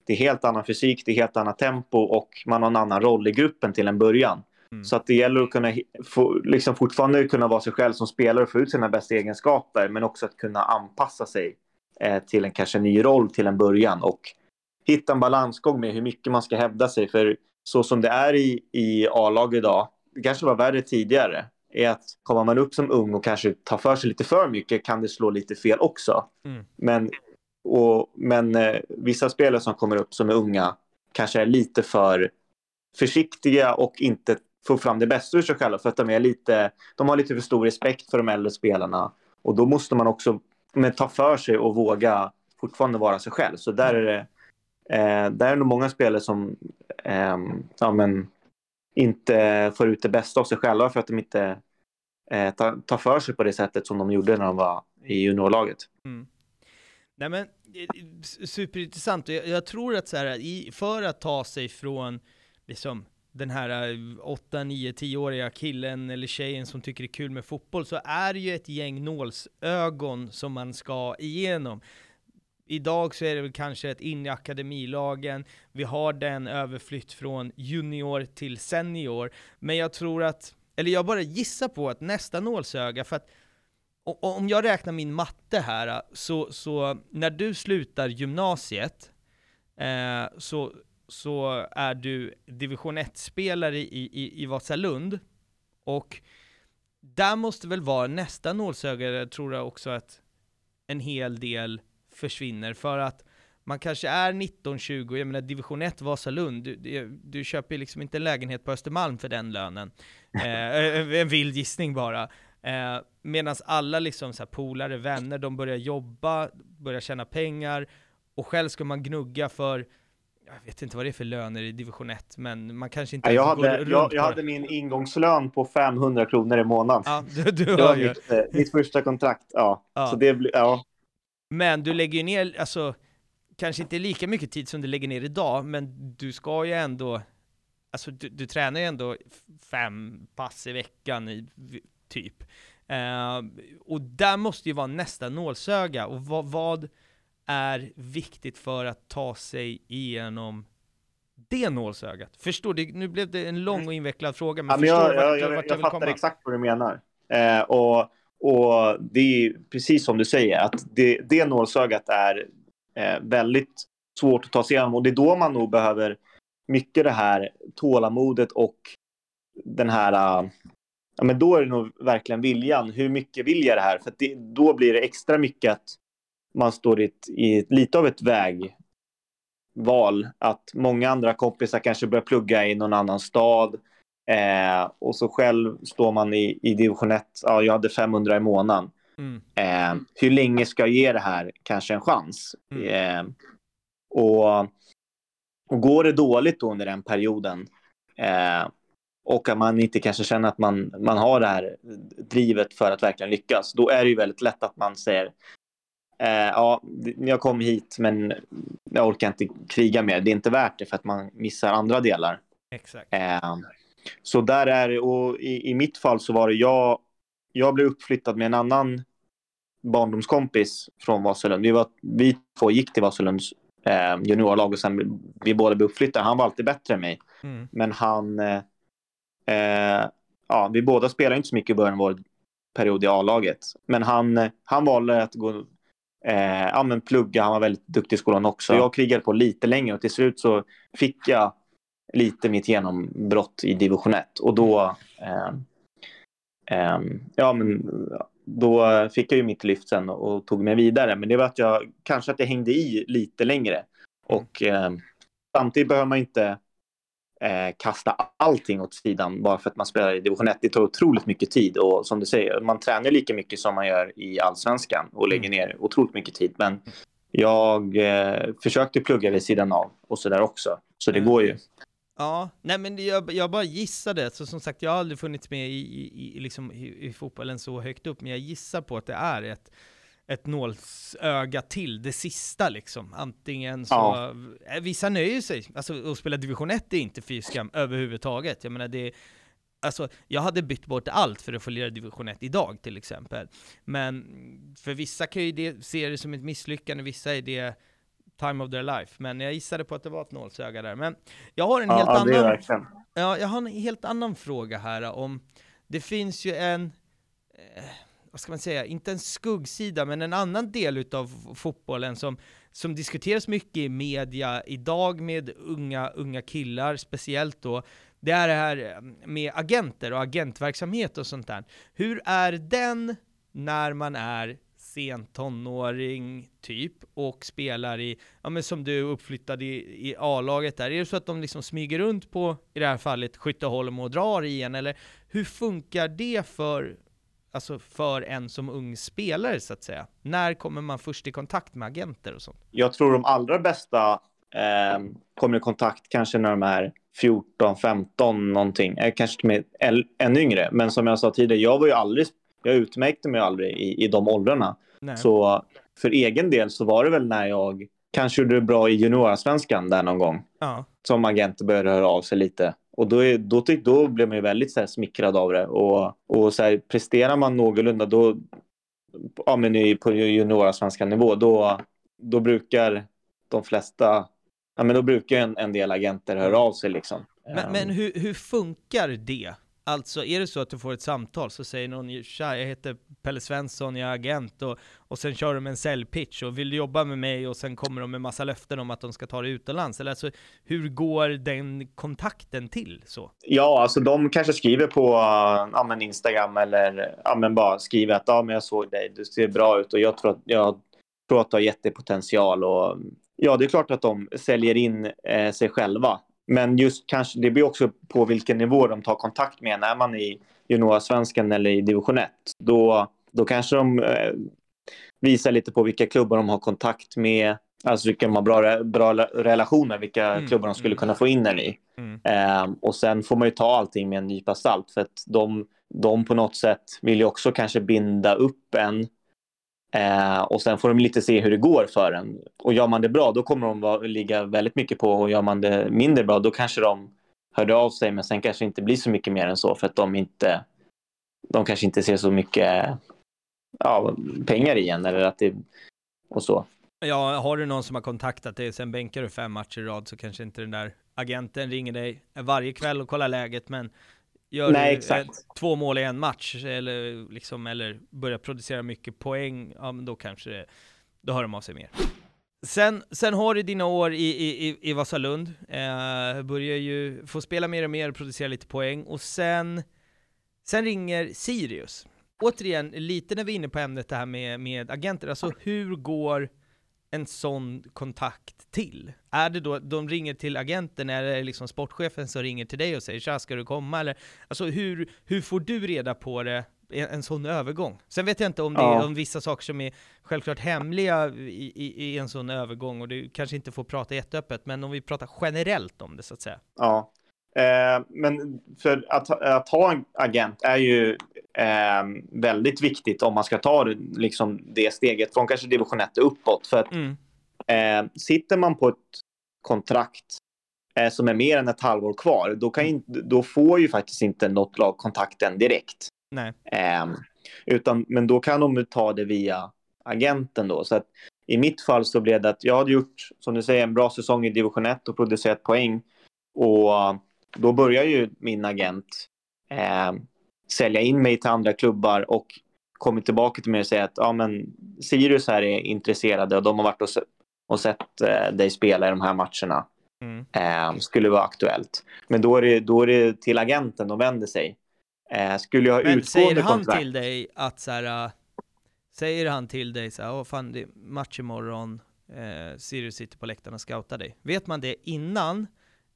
det är helt annan fysik, det är helt annat tempo och man har en annan roll i gruppen till en början. Mm. Så att det gäller att kunna få, liksom fortfarande kunna vara sig själv som spelare och få ut sina bästa egenskaper, men också att kunna anpassa sig eh, till en kanske ny roll till en början och hitta en balansgång med hur mycket man ska hävda sig. För så som det är i, i A-lag idag, det kanske var värre tidigare, är att kommer man upp som ung och kanske tar för sig lite för mycket kan det slå lite fel också. Mm. Men, och, men eh, vissa spelare som kommer upp som är unga kanske är lite för försiktiga och inte få fram det bästa ur sig själva för att de är lite, de har lite för stor respekt för de äldre spelarna och då måste man också men, ta för sig och våga fortfarande vara sig själv. Så där är det, eh, där är det nog många spelare som eh, ja, men, inte får ut det bästa av sig själva för att de inte eh, tar, tar för sig på det sättet som de gjorde när de var i juniorlaget. Mm. Nej men, eh, eh, superintressant. Jag, jag tror att så här, i, för att ta sig från liksom, den här 8, 9, 10-åriga killen eller tjejen som tycker det är kul med fotboll, så är det ju ett gäng nålsögon som man ska igenom. Idag så är det väl kanske ett in i akademilagen, vi har den överflytt från junior till senior, men jag tror att, eller jag bara gissar på att nästa nålsöga, för att om jag räknar min matte här, eh, så, så när du slutar gymnasiet, eh, så, så är du division 1-spelare i, i, i Vasalund, och där måste väl vara nästa nålsöga, tror jag också att en hel del försvinner för att man kanske är 19-20, jag menar division 1 Vasalund, du, du, du köper liksom inte en lägenhet på Östermalm för den lönen. Eh, en vild gissning bara. Eh, Medan alla liksom så här polare, vänner, de börjar jobba, börjar tjäna pengar, och själv ska man gnugga för jag vet inte vad det är för löner i division 1, men man kanske inte... jag hade, jag, jag hade min ingångslön på 500 kronor i månaden. Ja, du, du det var mitt, eh, mitt, första kontrakt. Ja. ja. Så det, ja. Men du lägger ju ner, alltså, kanske inte lika mycket tid som du lägger ner idag, men du ska ju ändå, alltså du, du tränar ju ändå fem pass i veckan, i, typ. Uh, och där måste ju vara nästa nålsöga, och vad, vad är viktigt för att ta sig igenom det nålsögat? Förstår du? Nu blev det en lång och invecklad fråga, men, ja, men förstår jag, jag, jag, jag, fattar komma? exakt vad du menar. Eh, och och det är precis som du säger, att det, det nålsögat är eh, väldigt svårt att ta sig igenom och det är då man nog behöver mycket det här tålamodet och den här uh, ja, men då är det nog verkligen viljan. Hur mycket vill jag det här? För det, då blir det extra mycket att man står i, ett, i lite av ett vägval. Att många andra kompisar kanske börjar plugga i någon annan stad. Eh, och så själv står man i, i division 1, ja, jag hade 500 i månaden. Mm. Eh, hur länge ska jag ge det här kanske en chans? Mm. Eh, och, och går det dåligt då under den perioden eh, och att man inte kanske känner att man, man har det här drivet för att verkligen lyckas, då är det ju väldigt lätt att man säger eh, ja, jag kom hit men jag orkar inte kriga mer. Det är inte värt det för att man missar andra delar. Exakt. Eh, så där är det, och i, i mitt fall så var det jag, jag blev uppflyttad med en annan barndomskompis från Vasalund. Vi, var, vi två gick till Vasalunds eh, juniorlag och sen vi båda blev uppflyttade. Han var alltid bättre än mig. Mm. Men han, eh, eh, ja, vi båda spelade inte så mycket i början av vår period i A-laget. Men han, eh, han valde att gå, eh, ja men plugga, han var väldigt duktig i skolan också. Jag krigade på lite längre och till slut så fick jag lite mitt genombrott i division 1 och då eh, eh, ja men då fick jag ju mitt lyft sen och tog mig vidare. Men det var att jag kanske att jag hängde i lite längre. Och eh, samtidigt behöver man inte eh, kasta allting åt sidan bara för att man spelar i division 1. Det tar otroligt mycket tid och som du säger, man tränar lika mycket som man gör i allsvenskan och lägger ner otroligt mycket tid. Men jag eh, försökte plugga vid sidan av och så där också. Så det går ju. Ja, nej men jag, jag bara gissade, så som sagt jag har aldrig funnits med i, i, i, liksom, i, i fotbollen så högt upp, men jag gissar på att det är ett, ett nålsöga till det sista liksom. Antingen så, Ja. eh, vissa nöjer sig, alltså att spela division 1 är inte fy skam överhuvudtaget. Jag menar det, alltså jag hade bytt bort allt för att få lira division 1 idag till exempel. Men för vissa kan ju det, se det som ett misslyckande, vissa är det time of their life. Men jag gissade på att det var ett nålsöga där. Men jag har en helt Ja, det är annan verkligen. Ja, jag har en helt annan fråga här om, det finns ju en, eh, vad ska man säga, inte en skuggsida, men en annan del utav fotbollen som, som diskuteras mycket i media idag med unga, unga killar, speciellt då, det är det här eh, med agenter och agentverksamhet och sånt där. Hur är den när man är sen tonåring typ och spelar i, ja men som du uppflyttade uppflyttad i, i A-laget där, är det så att de liksom smyger runt på, i det här fallet, Skytteholm och drar i en, eller hur funkar det för, alltså för en som ung spelare så att säga? När kommer man först i kontakt med agenter och sånt? Jag tror de allra bästa eh, kommer i kontakt kanske när de är 14, 15 någonting. Eh, kanske till ännu yngre. Men som jag sa tidigare, jag var ju aldrig, jag utmärkte mig aldrig i, i de åldrarna. Nej. Så för egen del så var det väl när jag kanske gjorde det bra i juniorsvenskan där någon gång. Ja. Som agenter började höra av sig lite. Och då, är, då, tyck, då blev man ju väldigt så här, smickrad av det. Och, och så här, presterar man någorlunda då, ja, men på juniorsvenska nivå, då, då brukar de flesta, ja, men då brukar en, en del agenter höra av sig liksom. Men, men hur, hur funkar det? Alltså, är det så att du får ett samtal så säger någon tja, jag heter Pelle Svensson, jag är agent och, och sen kör de en säljpitch och vill du jobba med mig och sen kommer de med massa löften om att de ska ta det utomlands? Eller alltså, hur går den kontakten till så? Ja, alltså de kanske skriver på ja, men Instagram eller ja, men bara skriver att ja, men jag såg dig, du ser bra ut och jag tror att, jag tror att du har jättepotential. Och, ja, det är klart att de säljer in eh, sig själva. Men just kanske, det beror också på vilken nivå de tar kontakt med. När man är i juniorsvenskan eller i division 1, då, då kanske de eh, visar lite på vilka klubbar de har kontakt med. Alltså vilka de har bra, bra relationer, vilka Mm, klubbar de skulle mm. kunna få in en i. Mm. Ehm, och sen får man ju ta allting med en nypa salt för att de, de på något sätt vill ju också kanske binda upp en. Eh, och sen får de lite se hur det går för en. Och gör man det bra då kommer de vara, ligga väldigt mycket på och gör man det mindre bra då kanske de hörde av sig men sen kanske inte blir så mycket mer än så för att de inte de kanske inte ser så mycket ja, pengar i en eller att det och så. Ja, har du någon som har kontaktat dig, sen bänkar du fem matcher i rad så kanske inte den där agenten ringer dig varje kväll och kollar läget, men gör Nej, du exakt. två mål i en match eller, liksom, eller börjar producera mycket poäng, ja men då kanske det, då hör de av sig mer. Sen, sen har du dina år i, i, i, i Vasalund, eh, börjar ju få spela mer och mer, producera lite poäng, och sen, sen ringer Sirius. Återigen, lite när vi är inne på ämnet det här med, med agenter, alltså hur går en sån kontakt till? Är det då, de ringer till agenten, är det liksom sportchefen som ringer till dig och säger tja, ska du komma? Eller, alltså hur, hur får du reda på det, en, en sån övergång? Sen vet jag inte om det Ja. är om vissa saker som är självklart hemliga i, i, i en sån övergång, och du kanske inte får prata jätteöppet, men om vi pratar generellt om det så att säga. Ja. Eh, men för att, att ha en agent är ju eh, väldigt viktigt om man ska ta det, liksom det steget från kanske division 1 uppåt. För att Mm. eh, sitter man på ett kontrakt eh, som är mer än ett halvår kvar, då, kan ju, då får ju faktiskt inte något lag kontakten direkt. Nej. Eh, utan, men då kan de ta det via agenten då. Så att i mitt fall så blev det att jag hade gjort, som du säger, en bra säsong i division 1 och producerat poäng. Och då börjar ju min agent eh, sälja in mig till andra klubbar och kommer tillbaka till mig och säger att ja, men Sirius här är intresserade och de har varit och, och sett eh, dig spela i de här matcherna. Mm. Eh, skulle vara aktuellt. Men då är det, då är det till agenten de vänder sig. Eh, skulle jag ha Men säger han kontrakt... till dig att så här, äh, säger han till dig så här, åh fan det är match imorgon, eh, Sirius sitter på läktaren och scoutar dig. Vet man det innan,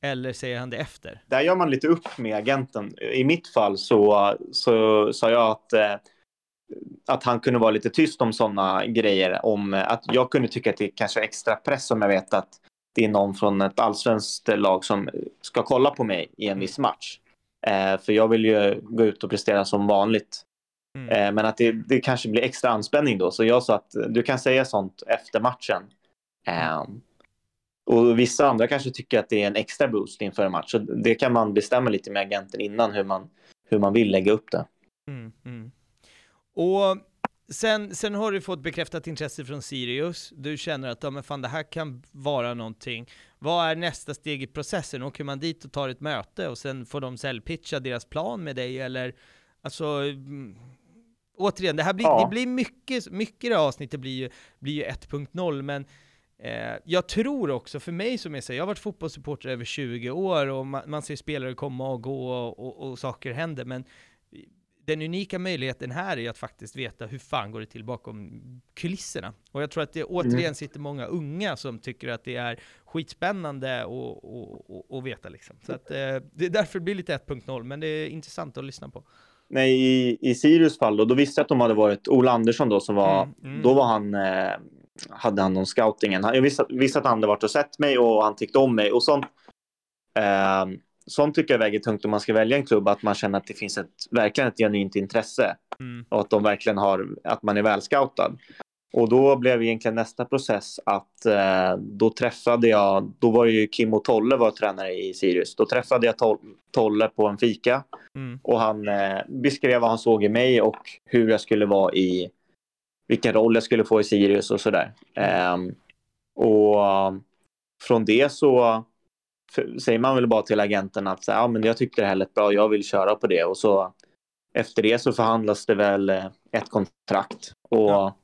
eller säger han det efter? där gör man lite upp med agenten. I mitt fall så, så sa jag att, eh, att han kunde vara lite tyst om sådana grejer. Om eh, att jag kunde tycka att det kanske är extra press om jag vet att det är någon från ett allsvenskt lag som ska kolla på mig i en viss match. Eh, för jag vill ju gå ut och prestera som vanligt. Mm. Eh, men att det, det kanske blir extra anspänning då. Så jag sa att du kan säga sånt efter matchen. Eh, och vissa andra kanske tycker att det är en extra boost inför en match. Så det kan man bestämma lite med agenten innan hur man, hur man vill lägga upp det. Mm, mm. Och sen, sen har du fått bekräftat intresse från Sirius. Du känner att ja, men fan, det här kan vara någonting. Vad är nästa steg i processen? Åker man dit och tar ett möte och sen får de säljpitcha deras plan med dig? Eller alltså, mm, återigen, det här blir, Ja. det blir mycket, mycket i det här avsnittet blir ju, blir ju 1.0, men Eh, jag tror också, för mig som är så, jag har varit fotbollssupporter över 20 år och man, man ser spelare komma och gå och, och, och saker händer, men den unika möjligheten här är att faktiskt veta hur fan går det till bakom kulisserna. Och jag tror att det återigen sitter många unga som tycker att det är skitspännande och, och, och, och veta liksom. Så att, eh, det är därför det blir lite 1.0, men det är intressant att lyssna på. Nej, i, i Sirius fall då, då visste jag att de hade varit Ola Andersson då som var, Mm, mm. då var han, eh, hade han om scoutingen. Han- Jag visste, visste att han hade varit och sett mig och han tyckte om mig och sånt. Eh, sånt tycker jag väger tungt om man ska välja en klubb, att man känner att det finns ett, verkligen ett genuint intresse Mm. och att de verkligen har, att man är välscoutad. Och då blev egentligen nästa process att eh, då träffade jag, då var ju Kim och Tolle var tränare i Sirius. Då träffade jag Tol- Tolle på en fika Mm. och han eh, beskrev vad han såg i mig och hur jag skulle vara i, vilken roll jag skulle få i Sirius och sådär. Ehm, och eh, från det så f- säger man väl bara till agenten att så ja, men jag tyckte det här lät bra, jag vill köra på det. Och så efter det så förhandlas det väl eh, ett kontrakt och Ja.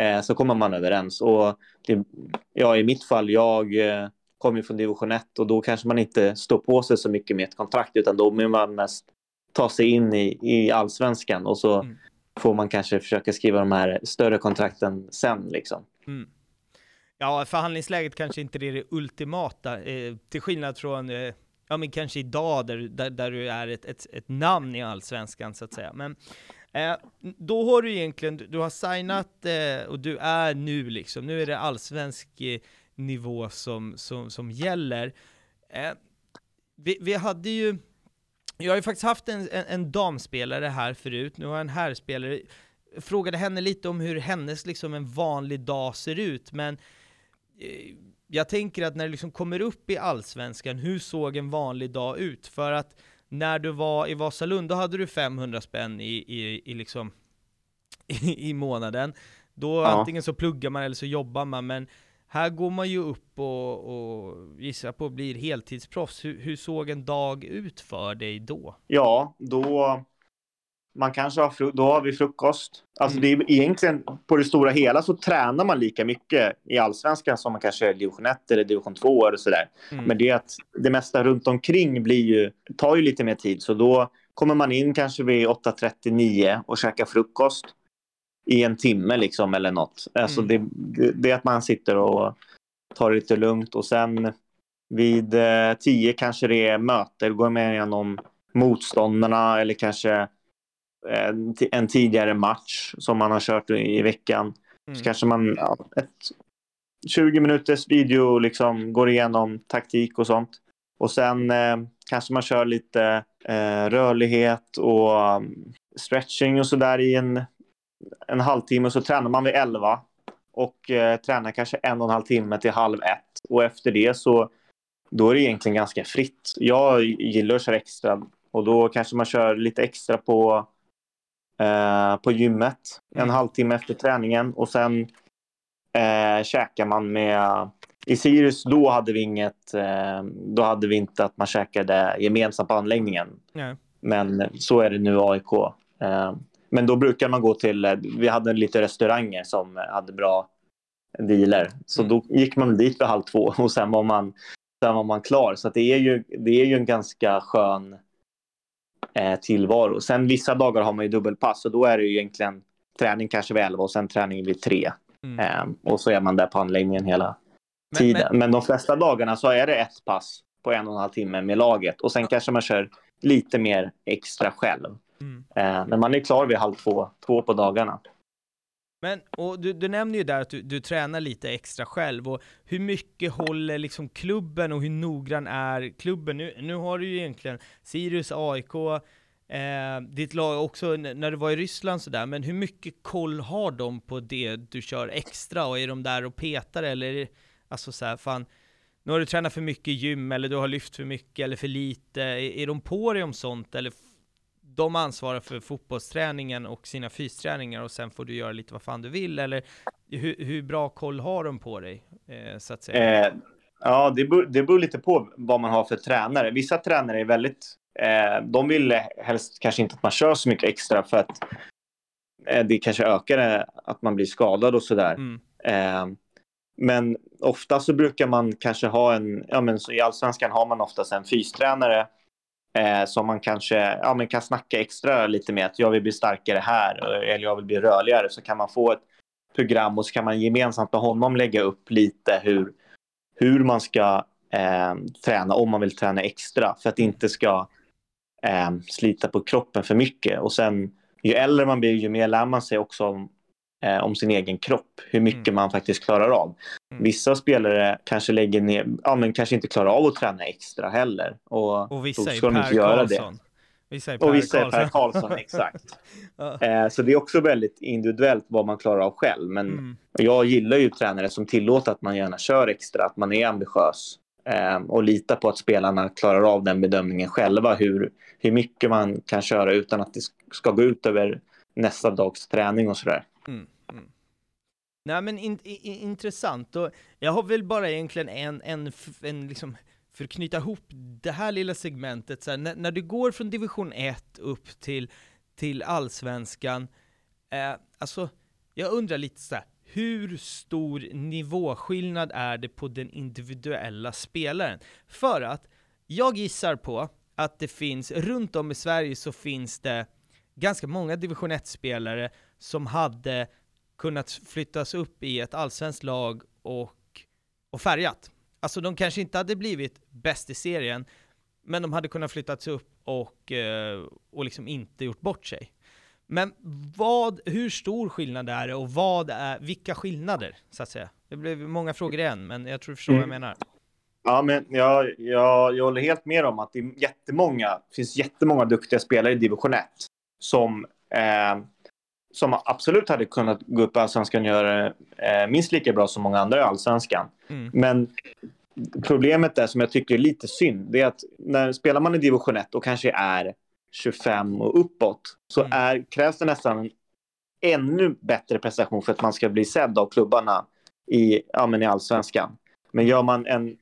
eh, så kommer man överens. Och det, ja, i mitt fall, jag eh, kommer från division 1 och då kanske man inte står på sig så mycket med ett kontrakt utan då vill man mest ta sig in i, i allsvenskan och så Mm får man kanske försöka skriva de här större kontrakten sen liksom. Mm. Ja, förhandlingsläget kanske inte är det ultimata, eh, till skillnad från, eh, ja men kanske idag där, där, där du är ett, ett, ett namn i allsvenskan så att säga. Men eh, då har du egentligen, du har signat eh, och du är nu liksom, nu är det allsvensk eh, nivå som, som, som gäller. Eh, vi, vi hade ju, jag har ju faktiskt haft en, en, en damspelare här förut, nu har jag en herrspelare. Frågade henne lite om hur hennes liksom en vanlig dag ser ut, men eh, jag tänker att när du liksom kommer upp i allsvenskan, hur såg en vanlig dag ut? För att när du var i Vasalund, då hade du 500 spänn i, i, i liksom i, i månaden. Då Ja. antingen så pluggar man eller så jobbar man, men här går man ju upp och, och gissar på blir heltidsproffs. Hur, hur såg en dag ut för dig då? Ja, då man kanske har, då har vi frukost. Alltså Mm. det är egentligen på det stora hela så tränar man lika mycket i allsvenskan som man kanske är i division 1 eller division 2 eller sådär. Mm. Men det att det mesta runt omkring blir ju, tar ju lite mer tid. Så då kommer man in kanske vid 8.39 och käkar frukost. I en timme liksom eller något. Alltså Mm. det, det, är att man sitter och tar det lite lugnt och sen vid eh, tio kanske det är möte, går med igenom motståndarna eller kanske en, ti- en tidigare match som man har kört i veckan. Mm. Så kanske man ja, ett 20 minuters video liksom går igenom taktik och sånt. Och sen eh, kanske man kör lite eh, rörlighet och um, stretching och sådär i en, en halvtimme. Så tränar man vid 11 och eh, tränar kanske en och en halv timme till halv ett. Och efter det så då är det egentligen ganska fritt. Jag gillar att köra extra och då kanske man kör lite extra på eh, på gymmet en Mm. halvtimme efter träningen och sen eh, käkar man med i Sirius då hade vi inget eh, då hade vi inte att man käkade gemensamt på anläggningen Nej. men så är det nu AIK eh, men då brukar man gå till eh, vi hade lite restauranger som hade bra dealer så Mm. då gick man dit vid halv två och sen var man sen var man klar så det är ju det är ju en ganska skön eh, tillvaro. Sen vissa dagar har man ju dubbelpass och då är det ju egentligen träning kanske vid 11 och sen träning vid 3. Mm. Eh, och så är man där på anläggningen hela Men- tiden. Men, de flesta dagarna så är det ett pass på en och en halv timme med laget och sen kanske man kör lite mer extra själv. Mm. Eh, men man är klar vid halv två, två på dagarna. Men, och du, du nämner ju där att du, du tränar lite extra själv, och hur mycket håller liksom klubben och hur noggrann är klubben? Nu, nu har du ju egentligen Sirius, AIK, eh, ditt lag också när du var i Ryssland sådär, men hur mycket koll har de på det du kör extra? Och är de där och petar eller, alltså såhär, fan, nu har du tränat för mycket gym, eller du har lyft för mycket eller för lite, är, är de på dig om sånt? Eller de ansvarar för fotbollsträningen och sina fysträningar och sen får du göra lite vad fan du vill, eller hur, hur bra koll har de på dig, eh, så att säga? Eh, ja, det beror, det beror lite på vad man har för tränare. Vissa tränare är väldigt... Eh, de vill helst kanske inte att man kör så mycket extra för att eh, det kanske ökar eh, att man blir skadad och sådär. Mm. Eh, men ofta så brukar man kanske ha en... Ja, men så I allsvenskan har man oftast en fystränare eh, som man kanske ja, men kan snacka extra lite med. Att jag vill bli starkare här eller jag vill bli rörligare. Så kan man få ett program och så kan man gemensamt med honom lägga upp lite hur, hur man ska eh, träna om man vill träna extra för att det inte ska eh, slita på kroppen för mycket. Och sen ju äldre man blir ju mer lär man sig också om, eh, om sin egen kropp, hur mycket Mm. man faktiskt klarar av. Mm. Vissa spelare kanske lägger ner, ja men kanske inte klarar av att träna extra heller. Och, Och vissa då är ska de inte göra Karlsson. Vissa är Per Och vissa är Karlsson. Per Karlsson, exakt. Ja. Eh, så det är också väldigt individuellt vad man klarar av själv. Men Mm. jag gillar ju tränare som tillåter att man gärna kör extra, att man är ambitiös eh, och litar på att spelarna klarar av den bedömningen själva, hur, hur mycket man kan köra utan att det ska gå ut över nästa dags träning och sådär. Mm. Nej men in, in, intressant, och jag har väl bara egentligen en, en, en liksom, för att knyta ihop det här lilla segmentet, så här, när, när du går från division 1 upp till, till allsvenskan, eh, alltså jag undrar lite så här, hur stor nivåskillnad är det på den individuella spelaren? För att jag gissar på att det finns, runt om i Sverige så finns det ganska många division 1-spelare som hade kunnat flyttas upp i ett allsvenskt lag och, och färgat. Alltså de kanske inte hade blivit bäst i serien, men de hade kunnat flyttats upp och, eh, och liksom inte gjort bort sig. Men vad, hur stor skillnad är det och vad är, vilka skillnader, så att säga? Det blev många frågor igen, men jag tror du förstår vad jag Mm. menar. Ja, men jag, jag, jag håller helt med om att det är jättemånga, finns jättemånga duktiga spelare i division 1 som, eh, som absolut hade kunnat gå upp i allsvenskan och göra eh, minst lika bra som många andra i allsvenskan. Mm. Men problemet är som jag tycker är lite synd, det är att när spelar man i division 1 och kanske är 25 och uppåt så Mm. är, krävs det nästan en ännu bättre prestation för att man ska bli sedd av klubbarna i, ja, men i allsvenskan. Men gör man en,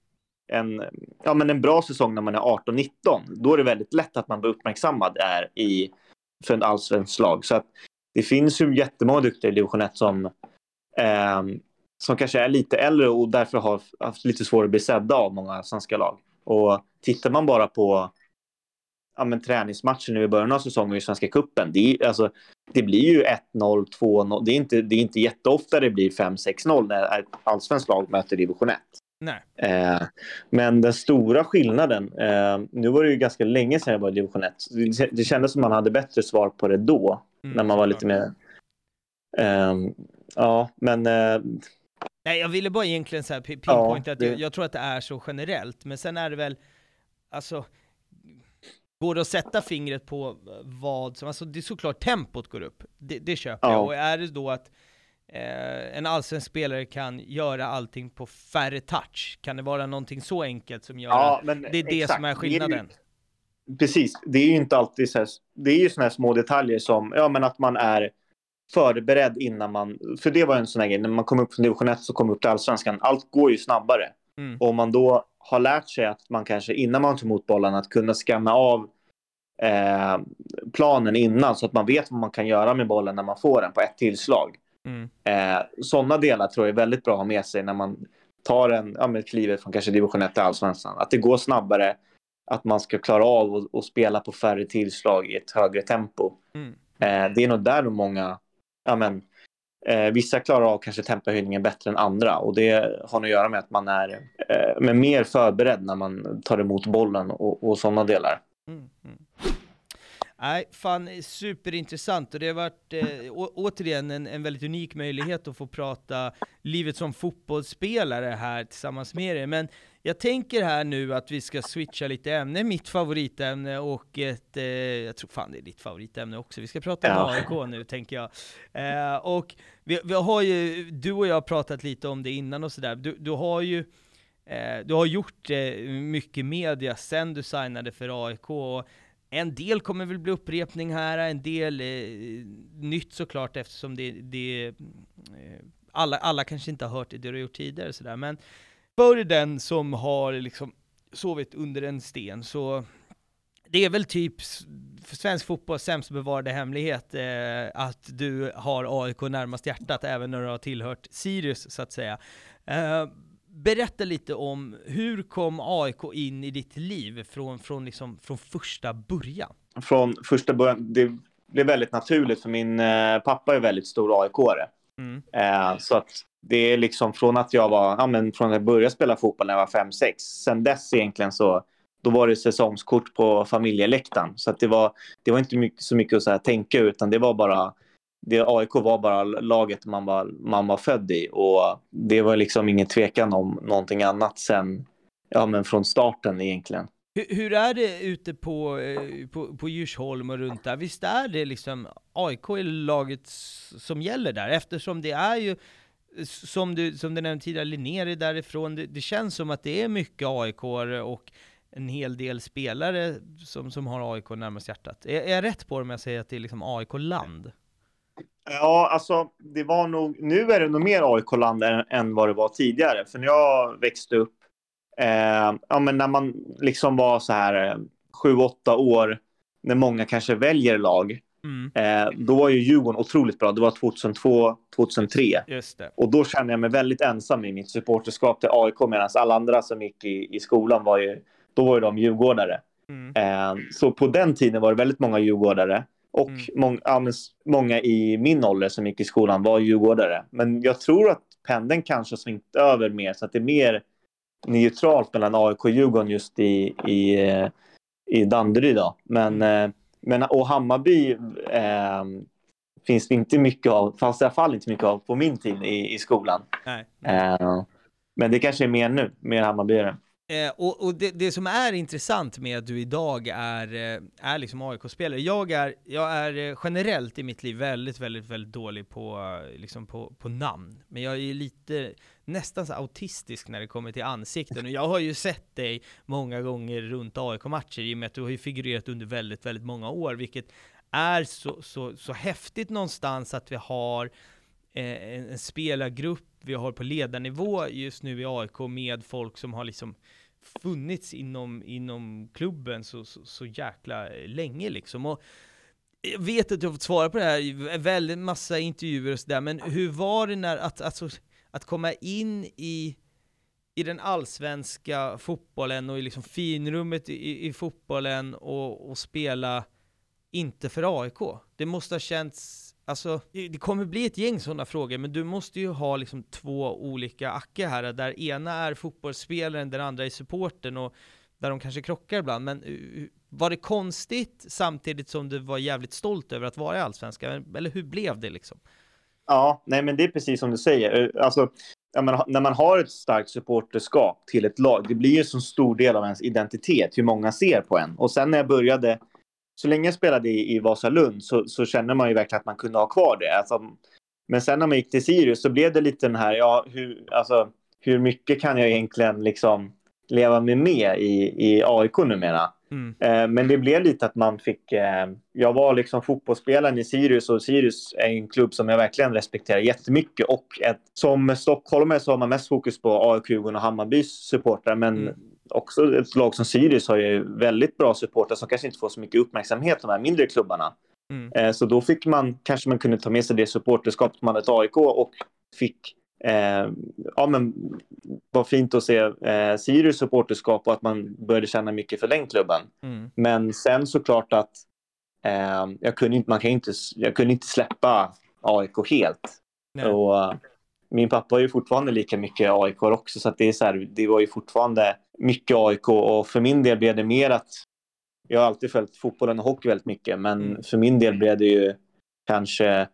en, ja, men en bra säsong när man är 18-19, då är det väldigt lätt att man blir uppmärksammad är i, för en allsvensk lag. Så att det finns ju jättemånga duktiga i division 1 som, ehm, som kanske är lite äldre och därför har haft lite svårare att bli sedda av många svenska lag. Och tittar man bara på ja, men, träningsmatcher nu i början av säsongen i Svenska Cupen. Det, alltså, det blir ju 1-0, 2-0. Det är, inte, det är inte jätteofta det blir 5-6-0 när ett allsvenskt lag möter division 1. Nej. Eh, men den stora skillnaden, eh, nu var det ju ganska länge sedan jag var i division 1. Det, det kändes som man hade bättre svar på det då, Mm, när man var lite mer... Eh, ja, men eh, Nej, jag ville bara egentligen så här pi- pinpointa Ja, att det- jag, jag tror att det är så generellt, men sen är det väl, alltså, går det att sätta fingret på vad som, alltså det är såklart tempot går upp, det, det köper Ja. jag, och är det då att eh, en allsvensk spelare kan göra allting på färre touch, kan det vara någonting så enkelt som gör ja, att men det är det exakt. som är skillnaden? Precis, det är ju inte alltid så här, det är ju såna här små detaljer som, ja men att man är förberedd innan man, för det var en sån här grej, när man kom upp från division 1 så kom upp till allsvenskan, allt går ju snabbare. Mm. Och om man då har lärt sig att man kanske innan man tar emot bollen att kunna skanna av eh, planen innan så att man vet vad man kan göra med bollen när man får den på ett tillslag. Mm. Eh, Sådana delar tror jag är väldigt bra att ha med sig när man tar en, ja, klivet från kanske division 1 till allsvenskan. Att det går snabbare, att man ska klara av att- spela på färre tillslag i ett högre tempo. Mm. Eh, det är nog där nog många, ja men, eh, vissa klarar av kanske tempohöjningen bättre än andra och det har nog att göra med att man är eh, men mer förberedd när man tar emot bollen och, och sådana delar. Mm, mm. Nej, fan superintressant och det har varit eh, å- återigen en, en väldigt unik möjlighet att få prata livet som fotbollsspelare här tillsammans med er. Men jag tänker här nu att vi ska switcha lite ämne, mitt favoritämne och ett, eh, jag tror fan det är ditt favoritämne också. Vi ska prata om Ja. AIK nu tänker jag. Eh, och vi, vi har ju, du och jag har pratat lite om det innan och sådär. Du, du har ju eh, du har gjort eh, mycket media sen du signade för AIK och en del kommer väl bli upprepning här, en del eh, nytt såklart eftersom det, det eh, alla, alla kanske inte har hört det du har gjort tidigare sådär, men för den som har liksom sovit under en sten så det är väl typ svensk fotboll sämst bevarade hemlighet eh, att du har AIK närmast hjärtat även när du har tillhört Sirius så att säga. Eh, berätta lite om hur kom AIK in i ditt liv från, från, liksom, från första början? Från första början, det blev väldigt naturligt för min eh, pappa är väldigt stor AIK-are. Mm. Eh, så att det är liksom från att jag var, ja men från att jag började spela fotboll när jag var 5-6. Sen dess egentligen så, då var det säsongskort på familjeläktaren. Så att det var, det var inte mycket, så mycket att så här tänka utan det var bara, det, AIK var bara laget man var, man var född i. Och det var liksom ingen tvekan om någonting annat sen, ja men från starten egentligen. Hur, hur är det ute på, eh, på, på Djursholm och runt där? Visst är det liksom AIK är laget som gäller där? Eftersom det är ju, som du, som du nämnde tidigare, Linnér är därifrån. Det, det känns som att det är mycket AIK och en hel del spelare som, som har AIK närmast hjärtat. Är, är jag rätt på det om jag säger att det är liksom AIK-land? Ja, alltså det var nog, nu är det nog mer AIK-land än, än vad det var tidigare. För när jag växte upp, eh, ja men när man liksom var så här eh, sju, åtta år, när många kanske väljer lag, Mm, eh, då var ju Djurgården otroligt bra. Det var 2002, 2003. just det. Och då kände jag mig väldigt ensam i mitt supporterskap till AIK medan alla andra som gick i, i skolan var ju, då var ju de djurgårdare. Mm, Eh, så på den tiden var det väldigt många djurgårdare. Och Mm. mång, ja, många i min ålder som gick i skolan var djurgårdare. Men jag tror att pendeln kanske svängt över mer så att det är mer neutralt mellan AIK och Djurgården just i, i, eh, i Danderyd. Då. Men, Mm. eh, men och Hammarby eh, finns det inte mycket av, fanns i alla fall inte mycket av på min tid i, i skolan. Eh, men det kanske är mer nu, mer Hammarbyare. Eh, och och det, det som är intressant med att du idag är, eh, är liksom AIK-spelare, jag är, jag är eh, generellt i mitt liv väldigt, väldigt, väldigt dålig på, eh, liksom på, på namn. Men jag är lite nästan så autistisk när det kommer till ansikten. Och jag har ju sett dig många gånger runt AIK-matcher i och med att du har ju figurerat under väldigt, väldigt många år, vilket är så, så, så häftigt någonstans att vi har eh, en, en spelargrupp vi har på ledarnivå just nu i AIK med folk som har liksom funnits inom, inom klubben så, så, så jäkla länge liksom. Och jag vet att du har fått svara på det här i väldigt massa intervjuer och sådär, men hur var det när, att, alltså, att komma in i, i den allsvenska fotbollen och i liksom finrummet i, i fotbollen och, och spela inte för AIK? Det måste ha känts Alltså, det kommer bli ett gäng sådana frågor, men du måste ju ha liksom två olika Acke här, där ena är fotbollsspelaren, den andra är supporten och där de kanske krockar ibland. Men eh, var det konstigt samtidigt som du var jävligt stolt över att vara i Allsvenskan? Eller hur blev det liksom? Ja, nej men det är precis som du säger. Eh, alltså, menar, när man har ett starkt supporterskap till ett lag, det blir ju en så stor del av ens identitet, hur många ser på en. Och sen när jag började så länge jag spelade i, i Vasalund så, så kände man ju verkligen att man kunde ha kvar det. Alltså, men sen när man gick till Sirius så blev det lite den här, ja, hur, alltså, hur mycket kan jag egentligen liksom leva med med i, i AIK numera? Mm. Eh, men det blev lite att man fick... Eh, jag var liksom fotbollsspelaren i Sirius och Sirius är en klubb som jag verkligen respekterar jättemycket. Och ett, som stockholmare så har man mest fokus på AIK, Djurgården och Hammarbys supportrar. Men mm också ett lag som Sirius har ju väldigt bra supportrar som kanske inte får så mycket uppmärksamhet, de här mindre klubbarna. Mm. Eh, så då fick man, kanske man kunde ta med sig det supporterskapet man hade ett AIK och fick Eh, ja, men var fint att se eh, Sirius supporterskap och att man började känna mycket för den klubben. Mm. Men sen såklart att eh, jag, kunde inte, man kan inte, jag kunde inte släppa AIK helt. Nej. Och, min pappa är ju fortfarande lika mycket AIK också, så det, är så här, det var ju fortfarande mycket AIK och för min del blev det mer att jag har alltid följt fotbollen och hockey väldigt mycket, men mm. för min del blev det ju kanske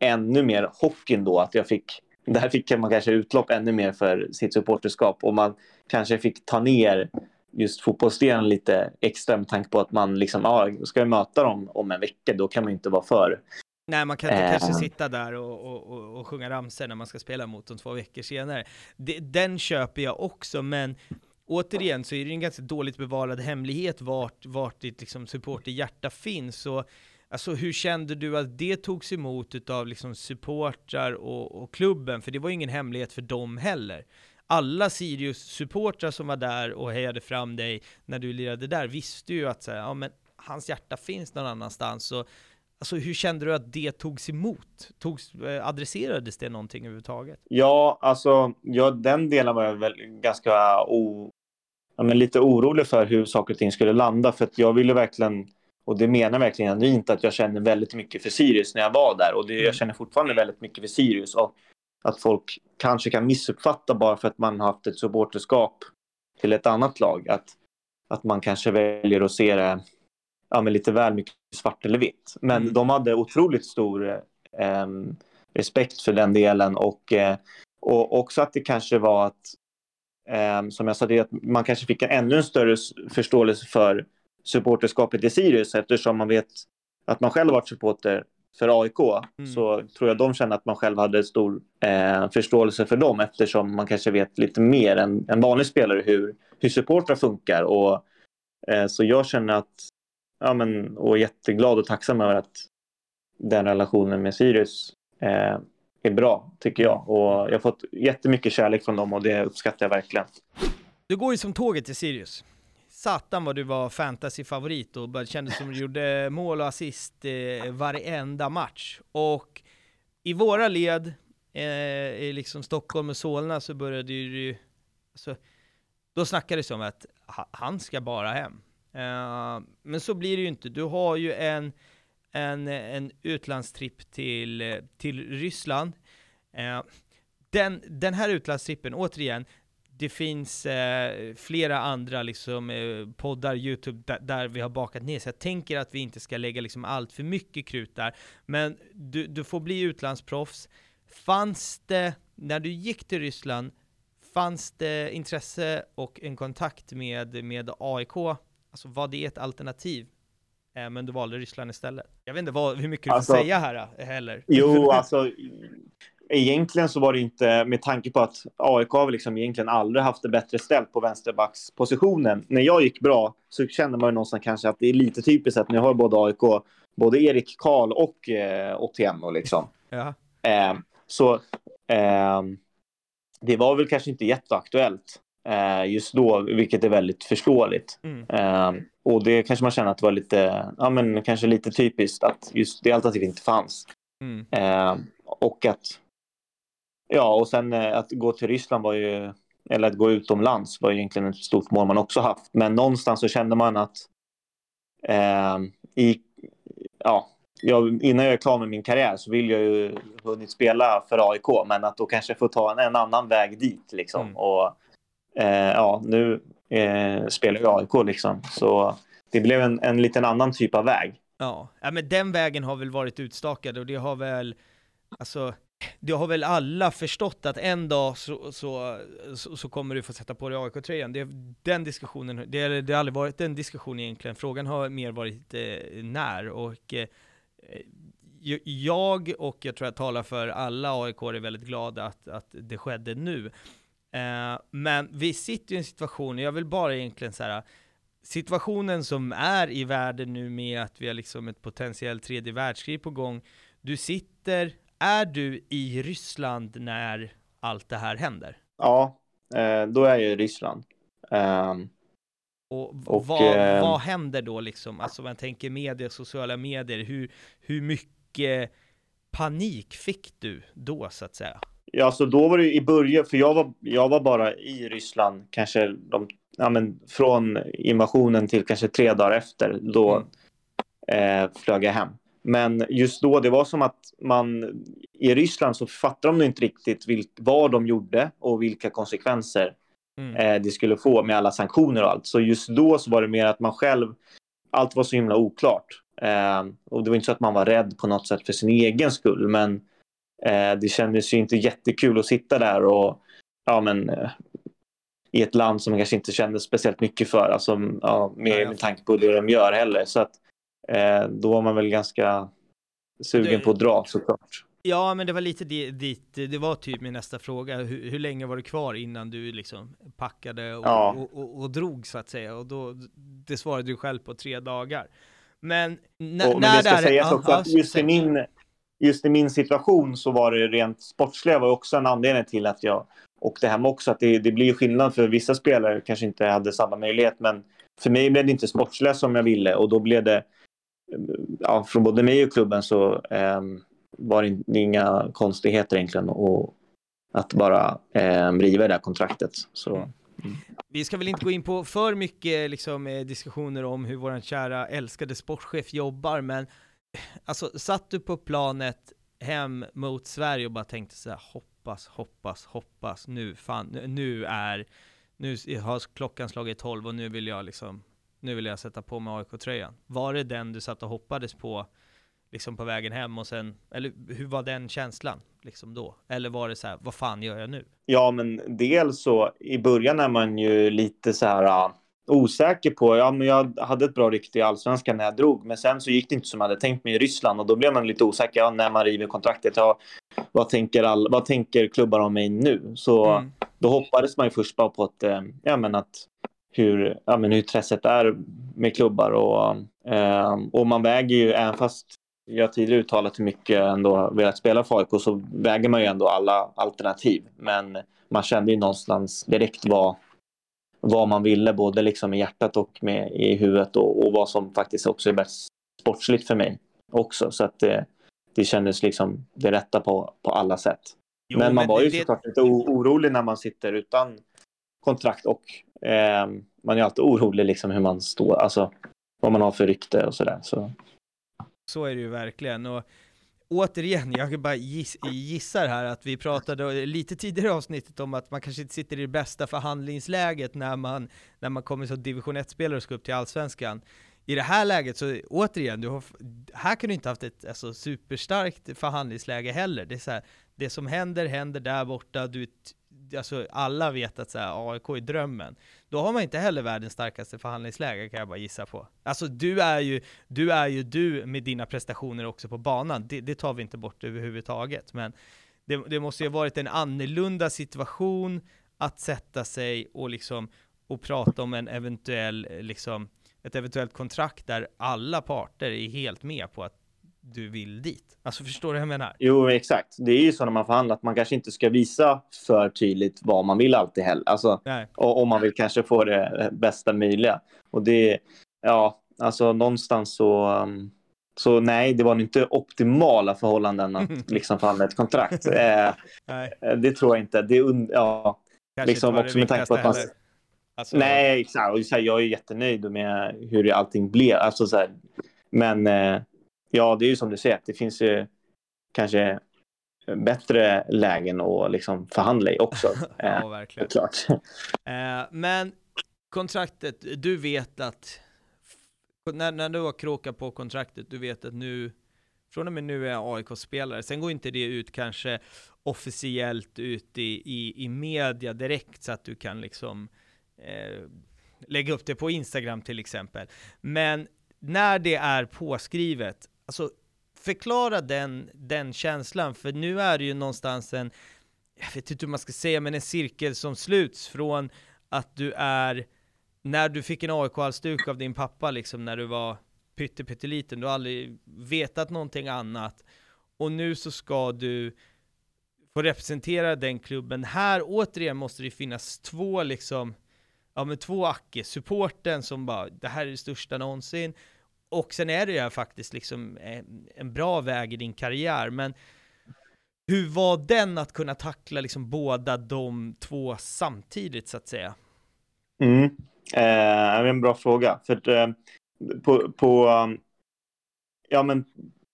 ännu mer hockeyn då, att jag fick där fick man kanske utlopp ännu mer för sitt supporterskap och man kanske fick ta ner just fotbollsdelen lite extra med tanke på att man liksom, ja, ska jag möta dem om en vecka, då kan man inte vara för Nej, man kan inte äh... kanske sitta där och, och, och, och sjunga ramsor när man ska spela mot dem två veckor senare. Det, den köper jag också, men återigen så är det en ganska dåligt bevarad hemlighet vart, vart ditt liksom supporterhjärta finns. Och, alltså, hur kände du att det togs emot av liksom supportrar och, och klubben? För det var ju ingen hemlighet för dem heller. Alla Sirius-supportrar som var där och hejade fram dig när du lirade där visste ju att så här, ja, men hans hjärta finns någon annanstans. Och Alltså hur kände du att det togs emot? Togs, eh, adresserades det någonting överhuvudtaget? Ja, alltså ja, den delen var jag väl ganska o, ja, men lite orolig för hur saker och ting skulle landa. För jag ville verkligen, och det menar verkligen inte att jag känner väldigt mycket för Sirius när jag var där. Och det, jag mm. känner fortfarande väldigt mycket för Sirius. Och att folk kanske kan missuppfatta bara för att man har haft ett supporterskap till ett annat lag. Att, att man kanske väljer att se det ja, men lite väl mycket svart eller vitt. Men mm. de hade otroligt stor eh, respekt för den delen och, eh, och också att det kanske var att, som jag sa, det, att man kanske fick en ännu större förståelse för supporterskapet i Sirius eftersom man vet att man själv varit supporter för AIK mm. så tror jag de kände att man själv hade stor eh, förståelse för dem eftersom man kanske vet lite mer än en vanlig spelare hur, hur supportrar funkar. Och, eh, så jag känner att ja, men, och jätteglad och tacksam över att den relationen med Sirius eh, är bra, tycker jag. Och jag har fått jättemycket kärlek från dem och det uppskattar jag verkligen. Du går ju som tåget till Sirius. Satan vad du var fantasyfavorit och bara kändes som du gjorde mål och assist eh, varenda match. Och i våra led, eh, i liksom Stockholm och Solna, så började ju... Alltså, då snackades det om att han ska bara hem. Eh, men så blir det ju inte. Du har ju en, en, en utlandstripp till, till Ryssland. Eh, den, den här utlandstrippen, återigen, det finns eh, flera andra liksom, eh, poddar, YouTube, där, där, vi har bakat ner, så jag tänker att vi inte ska lägga liksom, allt för mycket krut där. Men du, du får bli utlandsproffs. Fanns det, när du gick till Ryssland, fanns det intresse och en kontakt med, med AIK Alltså var det ett alternativ? Eh, men du valde Ryssland istället. Jag vet inte vad, hur mycket du alltså, får säga här eh, heller. Jo, alltså egentligen så var det inte med tanke på att AIK har liksom egentligen aldrig haft det bättre ställt på vänsterbackspositionen. När jag gick bra så kände man ju någonstans kanske att det är lite typiskt att ni har både AIK, både Erik Karl och eh, Otieno liksom. Ja. Eh, så eh, det var väl kanske inte jätteaktuellt just då, vilket är väldigt förståeligt. Mm. Eh, och det kanske man känner att det var lite, ja men kanske lite typiskt att just det alternativet inte fanns. Mm. Eh, och att, ja och sen eh, att gå till Ryssland var ju eller att gå utomlands var egentligen ett stort mål man också haft. Men någonstans så kände man att eh, i, ja, jag, innan jag är klar med min karriär så vill jag ju hunnit spela för AIK, men att då kanske få ta en, en annan väg dit liksom. Mm. Och eh, ja, nu eh, spelar jag AIK liksom, så det blev en, en liten annan typ av väg. Ja. ja, men den vägen har väl varit utstakad och det har väl, alltså, det har väl alla förstått att en dag så, så, så, så kommer du få sätta på dig AIK-tröjan. Det, den diskussionen, det, det har aldrig varit en diskussion egentligen, frågan har mer varit eh, när och eh, jag och jag tror jag talar för alla AIK är väldigt glada att, att det skedde nu. Eh, men vi sitter i en situation, jag vill bara egentligen så här, situationen som är i världen nu med att vi har liksom ett potentiellt tredje världskrig på gång. Du sitter, är du i Ryssland när allt det här händer? Ja, eh, då är jag i Ryssland. Um, och, och vad, eh, vad händer då liksom? Alltså man tänker media, sociala medier, hur, hur mycket panik fick du då så att säga? Ja, så då var det i början, för jag var, jag var bara i Ryssland kanske de, ja, men från invasionen till kanske tre dagar efter. Då mm. eh, flög jag hem. Men just då, det var som att man i Ryssland så fattade de inte riktigt vilk, vad de gjorde och vilka konsekvenser mm. eh, det skulle få med alla sanktioner och allt. Så just då så var det mer att man själv, allt var så himla oklart. Eh, och det var inte så att man var rädd på något sätt för sin egen skull, men det kändes ju inte jättekul att sitta där och ja, men, eh, i ett land som man kanske inte kände speciellt mycket för, alltså, ja, med, med tanke på det de gör heller. Så att, eh, då var man väl ganska sugen det... på att dra såklart. Ja, men det var lite dit, det var typ min nästa fråga. Hur, hur länge var du kvar innan du liksom packade och, ja. och, och, och, drog så att säga? Och då, det svarade du själv på tre dagar. Men, och, när men det ska sägas också att just i, min, just i min situation så var det rent sportsliga var också en anledning till att jag åkte hem också. Att det, det blir skillnad för vissa spelare kanske inte hade samma möjlighet, men för mig blev det inte sportsliga som jag ville och då blev det ja, från både mig och klubben så eh, var det inga konstigheter egentligen och att bara eh, riva det här kontraktet. Så. Mm. Vi ska väl inte gå in på för mycket liksom, eh, diskussioner om hur vår kära älskade sportchef jobbar, men alltså satt du på planet hem mot Sverige och bara tänkte så här, hoppas, hoppas, hoppas, nu fan, nu är, nu har klockan slagit 12 och nu vill jag liksom, nu vill jag sätta på mig AIK-tröjan. Var det den du satt och hoppades på liksom på vägen hem och sen, eller hur var den känslan liksom då? Eller var det så här, vad fan gör jag nu? Ja, men dels så i början är man ju lite så här ah, osäker på, ja, men jag hade ett bra rykte i allsvenskan när jag drog, men sen så gick det inte som jag hade tänkt mig i Ryssland och då blev man lite osäker ja, när man river kontraktet. Ja, vad tänker all, vad tänker klubbar om mig nu? Så mm. då hoppades man ju först bara på att, eh, ja, men att hur, ja, men hur intresset är med klubbar och, eh, och man väger ju, även fast jag tidigare uttalat hur mycket jag ändå velat spela för AIK så väger man ju ändå alla alternativ. Men man kände ju någonstans direkt vad, vad man ville, både liksom i hjärtat och med, i huvudet och, och vad som faktiskt också är bäst sportsligt för mig också. Så att det, det kändes liksom det rätta på, på alla sätt. Jo, men man men var ju det... såklart lite orolig när man sitter utan kontrakt och eh, man är alltid orolig liksom hur man står, alltså vad man har för rykte och sådär. Så. Så är det ju verkligen. Och återigen, jag bara giss, gissar här att vi pratade lite tidigare i avsnittet om att man kanske inte sitter i det bästa förhandlingsläget när man, när man kommer som division 1-spelare och ska upp till allsvenskan. I det här läget, så återigen, du har, här kan du inte haft ett alltså, superstarkt förhandlingsläge heller. Det, är så här, det som händer, händer där borta, du alltså alla vet att så här, AIK är drömmen, då har man inte heller världens starkaste förhandlingsläge kan jag bara gissa på. Alltså du är ju du, är ju du med dina prestationer också på banan, det, det tar vi inte bort överhuvudtaget, men det, det måste ju ha varit en annorlunda situation att sätta sig och liksom och prata om en eventuell, liksom, ett eventuellt kontrakt där alla parter är helt med på att du vill dit. Alltså förstår du vad jag menar? Jo, exakt. Det är ju så när man förhandlar att man kanske inte ska visa för tydligt vad man vill alltid heller. Alltså, om man vill kanske få det bästa möjliga. Och det, ja, alltså någonstans så, um, så nej, det var inte optimala förhållanden att liksom förhandla ett kontrakt. eh, det tror jag inte. Det, ja, Kanske liksom också med tanke på att man... Alltså, Nej, exakt. Och så här, jag är jättenöjd med hur allting blev. Alltså, så här, men eh, ja, det är ju som du säger, det finns ju kanske bättre lägen att liksom förhandla i också. Eh, ja, verkligen. klart. Eh, men kontraktet, du vet att när, när du har kråkat på kontraktet, du vet att nu från och med nu är jag AIK-spelare. Sen går inte det ut kanske officiellt ut i, i, i media direkt så att du kan liksom eh, lägga upp det på Instagram till exempel. Men när det är påskrivet, alltså förklara den, den känslan, för nu är det ju någonstans en, jag vet inte hur man ska säga, men en cirkel som sluts från att du är, när du fick en AIK-halsduk av din pappa liksom när du var pytteliten, du har aldrig vetat någonting annat, och nu så ska du få representera den klubben. Här återigen måste det finnas två liksom, ja men två Acke, supporten som bara, det här är det största någonsin, och sen är det ju faktiskt liksom en, bra väg i din karriär, men hur var den att kunna tackla liksom båda de två samtidigt så att säga? Mm. Eh, det är en bra fråga. För eh, på, på, um, ja, men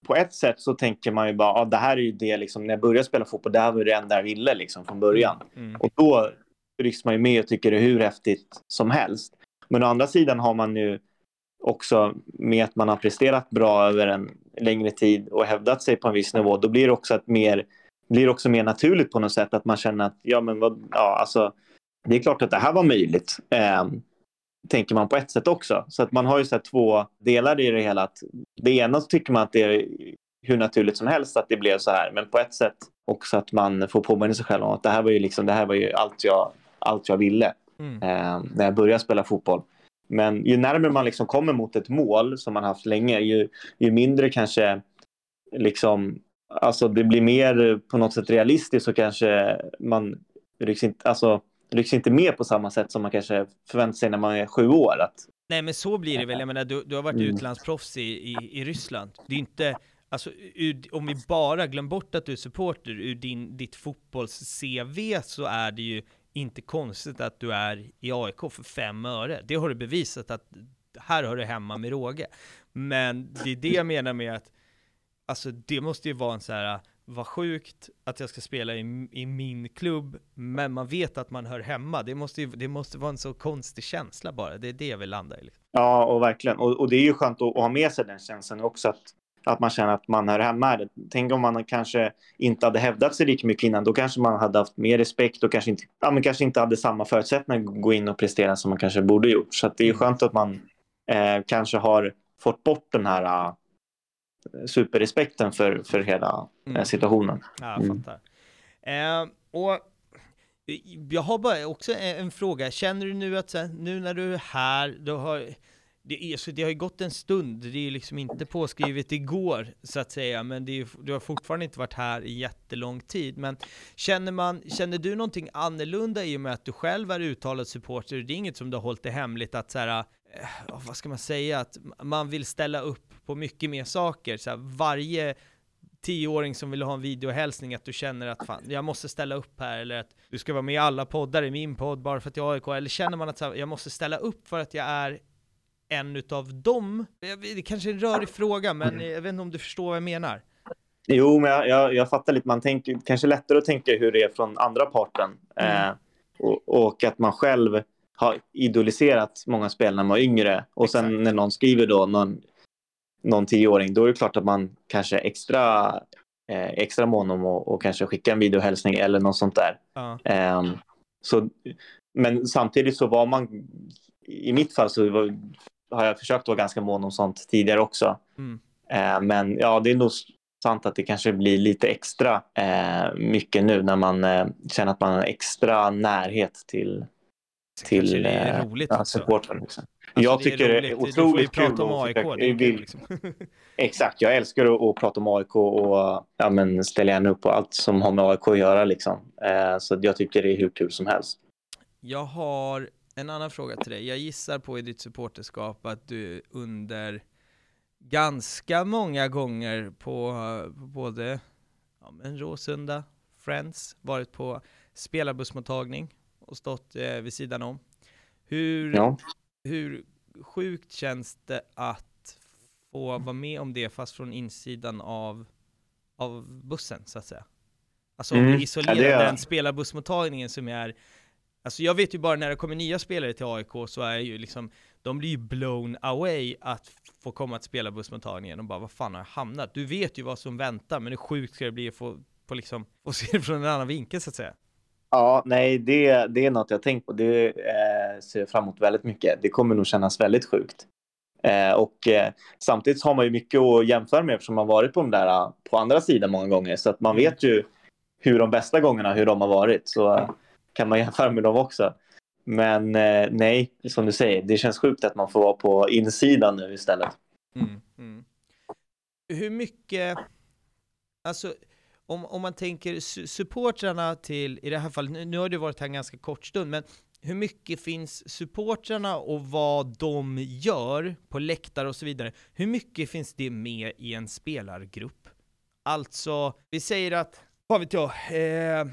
på ett sätt så tänker man ju bara, ah, det här är ju det liksom, när jag började spela fotboll, det här var det enda jag ville liksom från början. Mm. Och då rycks man ju med och tycker det är hur häftigt som helst. Men å andra sidan har man ju också med att man har presterat bra över en längre tid och hävdat sig på en viss nivå, då blir det också ett mer blir också mer naturligt på något sätt att man känner att ja, men vad, ja, alltså, det är klart att det här var möjligt. Eh, tänker man på ett sätt också. Så att man har ju så två delar i det hela. Att det ena så tycker man att det är hur naturligt som helst att det blev så här. Men på ett sätt också att man får påminna sig själv om att det här var ju, liksom, det här var ju allt, jag, allt jag ville mm. eh, när jag började spela fotboll. Men ju närmare man liksom kommer mot ett mål som man haft länge, ju, ju mindre kanske liksom, alltså det blir mer på något sätt realistiskt så kanske man rycks inte, alltså, rycks inte med på samma sätt som man kanske förväntar sig när man är sju år. Att... Nej men så blir det väl, jag menar du, du har varit mm. utlandsproffs i, i, i Ryssland. Det är inte, alltså ur, om vi bara glömmer bort att du är supporter, ur din, ditt fotbolls-CV så är det ju inte konstigt att du är i AIK för fem öre. Det har du bevisat att här hör du hemma med råge. Men det är det jag menar med att, alltså det måste ju vara en så här, vad sjukt att jag ska spela i, i min klubb, men man vet att man hör hemma. Det måste, ju, det måste vara en så konstig känsla bara, det är det jag vill landa i. Liksom. Ja, och verkligen. Och, och det är ju skönt att, att, ha med sig den känslan också, att, att man känner att man hör hemma här. Tänk om man kanske inte hade hävdat sig lika mycket innan, då kanske man hade haft mer respekt och kanske inte, ja, men kanske inte hade samma förutsättningar att gå in och prestera som man kanske borde gjort. Så det är ju skönt att man eh, kanske har fått bort den här superrespekten för, för hela eh, mm. situationen. Ja, jag mm. fattar. Eh, och jag har bara också en fråga. Känner du nu att nu när du är här, du har, det, är, det har ju gått en stund, det är ju liksom inte påskrivet igår så att säga, men det är, du har fortfarande inte varit här i jättelång tid. Men känner, man, känner du någonting annorlunda i och med att du själv är uttalad supporter? Det är inget som du har hållit det hemligt att så här, eh, vad ska man säga, att man vill ställa upp på mycket mer saker. Så här, varje tioåring som vill ha en videohälsning, att du känner att fan, jag måste ställa upp här, eller att du ska vara med i alla poddar i min podd bara för att jag är AIK, eller känner man att här, jag måste ställa upp för att jag är en utav dem? Det kanske är en rörig fråga, men jag vet inte om du förstår vad jag menar? Jo, men jag, jag, jag fattar lite. Man tänker kanske lättare att tänka hur det är från andra parten. Mm. Eh, och, och, att man själv har idoliserat många spel när man var yngre. Och Exakt. sen när någon skriver då någon någon tioåring, då är det klart att man kanske är extra, eh, extra mån om att och kanske skicka en videohälsning eller något sånt där. Ja. Eh, så, men samtidigt så var man, i mitt fall så var, har jag försökt vara ganska mån om sånt tidigare också. Mm. Eh, men ja, det är nog sant att det kanske blir lite extra eh, mycket nu när man eh, känner att man har extra närhet till, till eh, roligt ja, supporten. Liksom. Alltså, jag tycker det är, det är otroligt kul. prata om AIK. Det vill, liksom. exakt, jag älskar att, att, prata om AIK och ja, men ställa gärna upp på allt som har med AIK att göra. Liksom. Eh, så jag tycker det är hur kul som helst. Jag har en annan fråga till dig. Jag gissar på i ditt supporterskap att du under ganska många gånger på, på både ja, men Råsunda, Friends, varit på spelarbussmottagning och stått eh, vid sidan om. Hur, Ja. hur sjukt känns det att få vara med om det fast från insidan av, av bussen så att säga? Alltså om Mm, du isolerar ja, den spelarbussmottagningen som är Alltså jag vet ju bara när det kommer nya spelare till AIK så är ju liksom De blir ju blown away att få komma till spelarbussmottagningen och bara vad fan har jag hamnat? Du vet ju vad som väntar men hur sjukt ska det bli att få, få liksom Få se det från en annan vinkel så att säga Ja, nej, det, det är något jag tänkt på. Det eh, ser jag fram emot väldigt mycket. Det kommer nog kännas väldigt sjukt. Eh, och eh, samtidigt har man ju mycket att jämföra med eftersom man varit på de där eh, på andra sidan många gånger. Så att man Mm. vet ju hur de bästa gångerna, hur de har varit. Så eh, kan man jämföra med dem också. Men eh, nej, som du säger, det känns sjukt att man får vara på insidan nu istället. Mm, mm. Hur mycket, alltså om, om man tänker supportrarna till, i det här fallet, nu, nu har det varit här en ganska kort stund, men hur mycket finns supportrarna och vad de gör på läktare och så vidare, hur mycket finns det med i en spelargrupp? Alltså, vi säger att, vad vet jag, eh,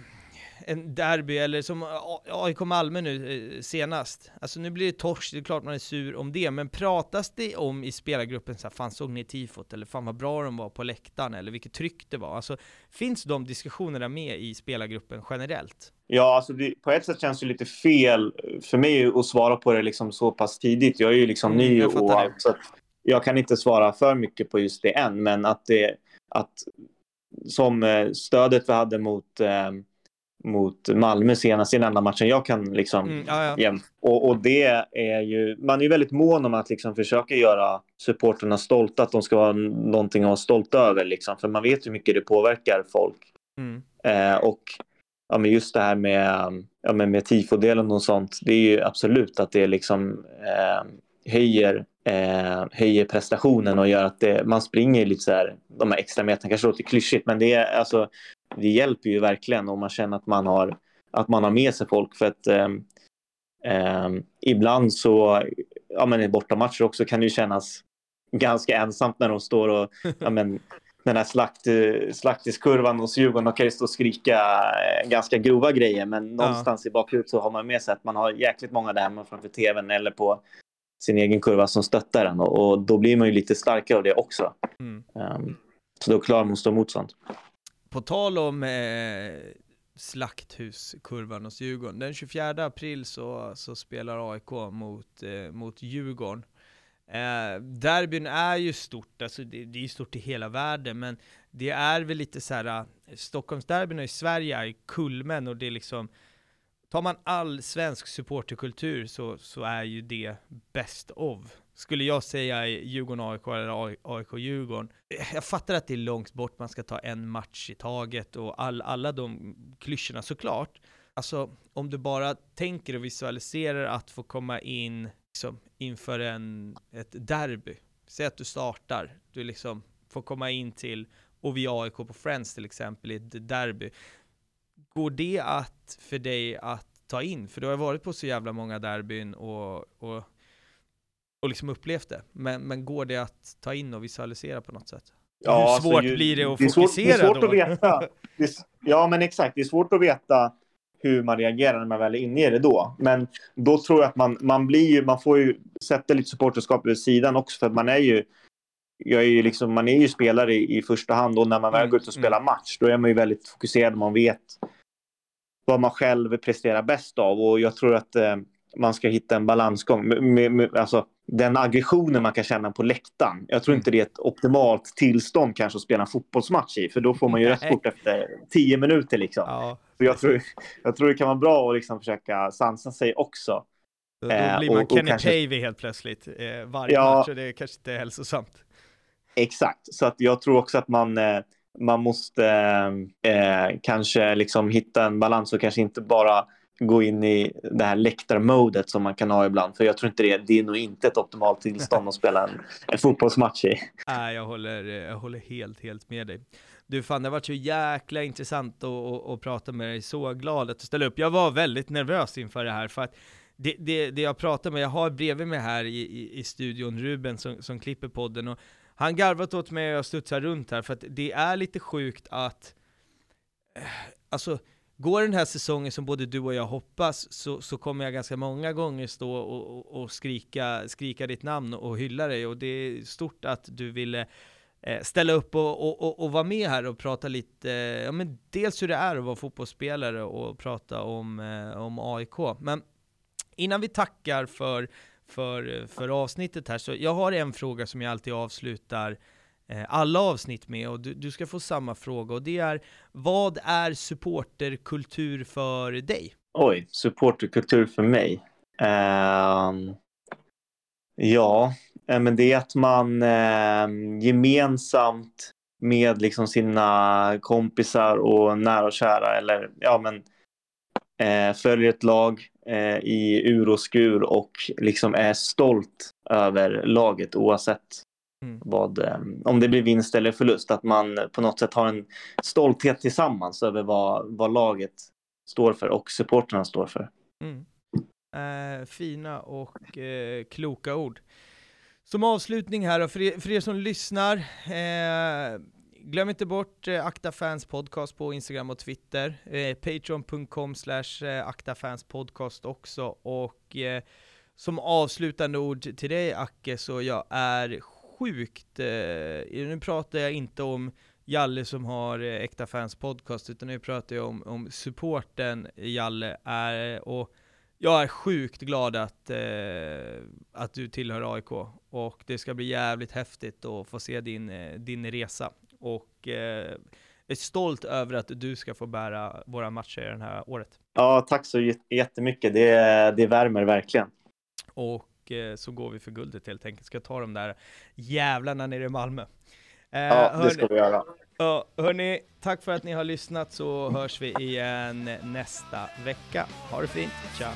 en derby eller som A- AIK Malmö nu eh, senast. Alltså nu blir det torsk, det är klart man är sur om det, men pratas det om i spelargruppen så här, fan såg ni tifot? Eller fan vad bra de var på läktaren? Eller vilket tryck det var? Alltså finns de diskussionerna med i spelargruppen generellt? Ja, alltså det, på ett sätt känns det lite fel för mig att svara på det liksom så pass tidigt. Jag är ju liksom Mm, ny jag och allt, så jag kan inte svara för mycket på just det än. Men att det, att som eh, stödet vi hade mot, eh, mot Malmö senast i den enda matchen jag kan liksom Mm, ja, och, och det är ju, man är ju väldigt mån om att liksom försöka göra supporterna stolta, att de ska vara någonting att vara stolta över liksom, för man vet hur mycket det påverkar folk. Mm. Eh, och ja, men just det här med, ja, men med tifodelen och sånt, det är ju absolut att det liksom eh, höjer, eh, höjer prestationen och gör att det, man springer lite så här, de här extra meterna, kanske låter klyschigt, men det, är, alltså, det hjälper ju verkligen om man känner att man har, att man har med sig folk. För att eh, ibland så, ja men i bortamatcher också kan det ju kännas ganska ensamt när de står och, ja men den här slakt, slaktiskurvan hos Djurgården, de kan ju stå och skrika eh, ganska grova grejer, men någonstans i bakhuvudet så har man med sig att man har jäkligt många där hemma framför tvn eller på sin egen kurva som stöttar den och, och då blir man ju lite starkare av det också. Mm. Um, så då klarar man att stå emot sånt. På tal om eh, slakthuskurvan hos Djurgården, den 24 april så, så spelar AIK mot, eh, mot Djurgården. Eh, derbyn är ju stort, alltså det, det är ju stort i hela världen, men det är väl lite så här, Stockholmsderbyna Stockholmsderbyn i Sverige är ju kulmen och det är liksom, tar man all svensk supporterkultur så, så är ju det best of. Skulle jag säga i Djurgården-AIK eller AIK-Djurgården. Jag fattar att det är långt bort, man ska ta en match i taget och all, alla de klyschorna såklart. Alltså om du bara tänker och visualiserar att få komma in liksom, inför en, ett derby. Säg att du startar, du liksom får komma in till, och vi AIK på Friends till exempel, i ett derby. Går det att, för dig att ta in? För du har varit på så jävla många derbyn och, och, och liksom upplevt det. Men, men går det att ta in och visualisera på något sätt? Hur alltså, svårt ju- blir det att det är svårt, fokusera Det är svårt då? att veta. Det är, ja, men exakt. Det är svårt att veta hur man reagerar när man väl är inne i det då. Men då tror jag att man, man blir ju, man får ju sätta lite supporterskap vid sidan också för att man är ju jag är ju liksom, man är ju spelare i, i första hand och när man väl Mm, går ut och spelar match då är man ju väldigt fokuserad. Man vet vad man själv presterar bäst av och jag tror att eh, man ska hitta en balansgång. Med, med, med, alltså, den aggressionen man kan känna på läktaren. Jag tror Mm. inte det är ett optimalt tillstånd kanske att spela en fotbollsmatch i för då får man ju rätt fort efter tio minuter liksom. Ja, Så jag, tror, jag tror det kan vara bra att liksom försöka sansa sig också. då, då Eh, blir man och- och Kenny kanske- Pavey helt plötsligt eh, varje Ja. match och det är kanske inte är hälsosamt. Exakt, så att jag tror också att man, eh, man måste eh, eh, kanske liksom hitta en balans och kanske inte bara gå in i det här läktarmodet som man kan ha ibland. För jag tror inte det, det är nog inte ett optimalt tillstånd att spela en, en fotbollsmatch i. Nej, jag håller, jag håller helt, helt med dig. Du, fan det har varit så jäkla intressant att, att, att prata med dig. Så glad att du ställde upp. Jag var väldigt nervös inför det här, för att det, det, det jag pratar med, jag har bredvid mig här i, i, i studion Ruben som, som klipper podden, och han garvat åt mig och jag studsar runt här, för att det är lite sjukt att, eh, alltså, går den här säsongen som både du och jag hoppas så, så kommer jag ganska många gånger stå och, och, och skrika, skrika ditt namn och hylla dig och det är stort att du ville eh, ställa upp och, och, och, och vara med här och prata lite, ja men dels hur det är att vara fotbollsspelare och prata om, eh, om AIK. Men innan vi tackar för, för, för avsnittet här, så jag har en fråga som jag alltid avslutar eh, Eh, alla avsnitt med och du, du, ska få samma fråga och det är vad är supporterkultur för dig? Oj, supporterkultur för mig? Uh, ja, eh, men det är att man uh, gemensamt med liksom sina kompisar och nära och kära eller ja men uh, följer ett lag i ur och skur och liksom är stolt över laget oavsett Mm. Vad, eh, om det blir vinst eller förlust, att man på något sätt har en stolthet tillsammans över vad, vad laget står för och supporterna står för. Mm. Eh, fina och eh, kloka ord. Som avslutning här, för er, för er som lyssnar, eh, glöm inte bort eh, Akta Fans Podcast på Instagram och Twitter, eh, patreon.com slash eh, aktafanspodcast också, och som avslutande ord till dig Acke, så jag är sjukt, eh, nu pratar jag inte om Jalle som har eh, Äkta Fans Podcast, utan nu pratar jag om, om supporten Jalle är, och jag är sjukt glad att, eh, att du tillhör AIK, och det ska bli jävligt häftigt att få se din, eh, din resa. Och eh, är stolt över att du ska få bära våra matcher det här året. Ja, tack så jättemycket. Det, det värmer verkligen. Och Eh, så går vi för guldet helt enkelt. Ska ta de där jävlarna nere i Malmö. Eh, ja, det ska vi göra. Ja, hörni, tack för att ni har lyssnat så hörs vi igen nästa vecka. Ha det fint, ciao!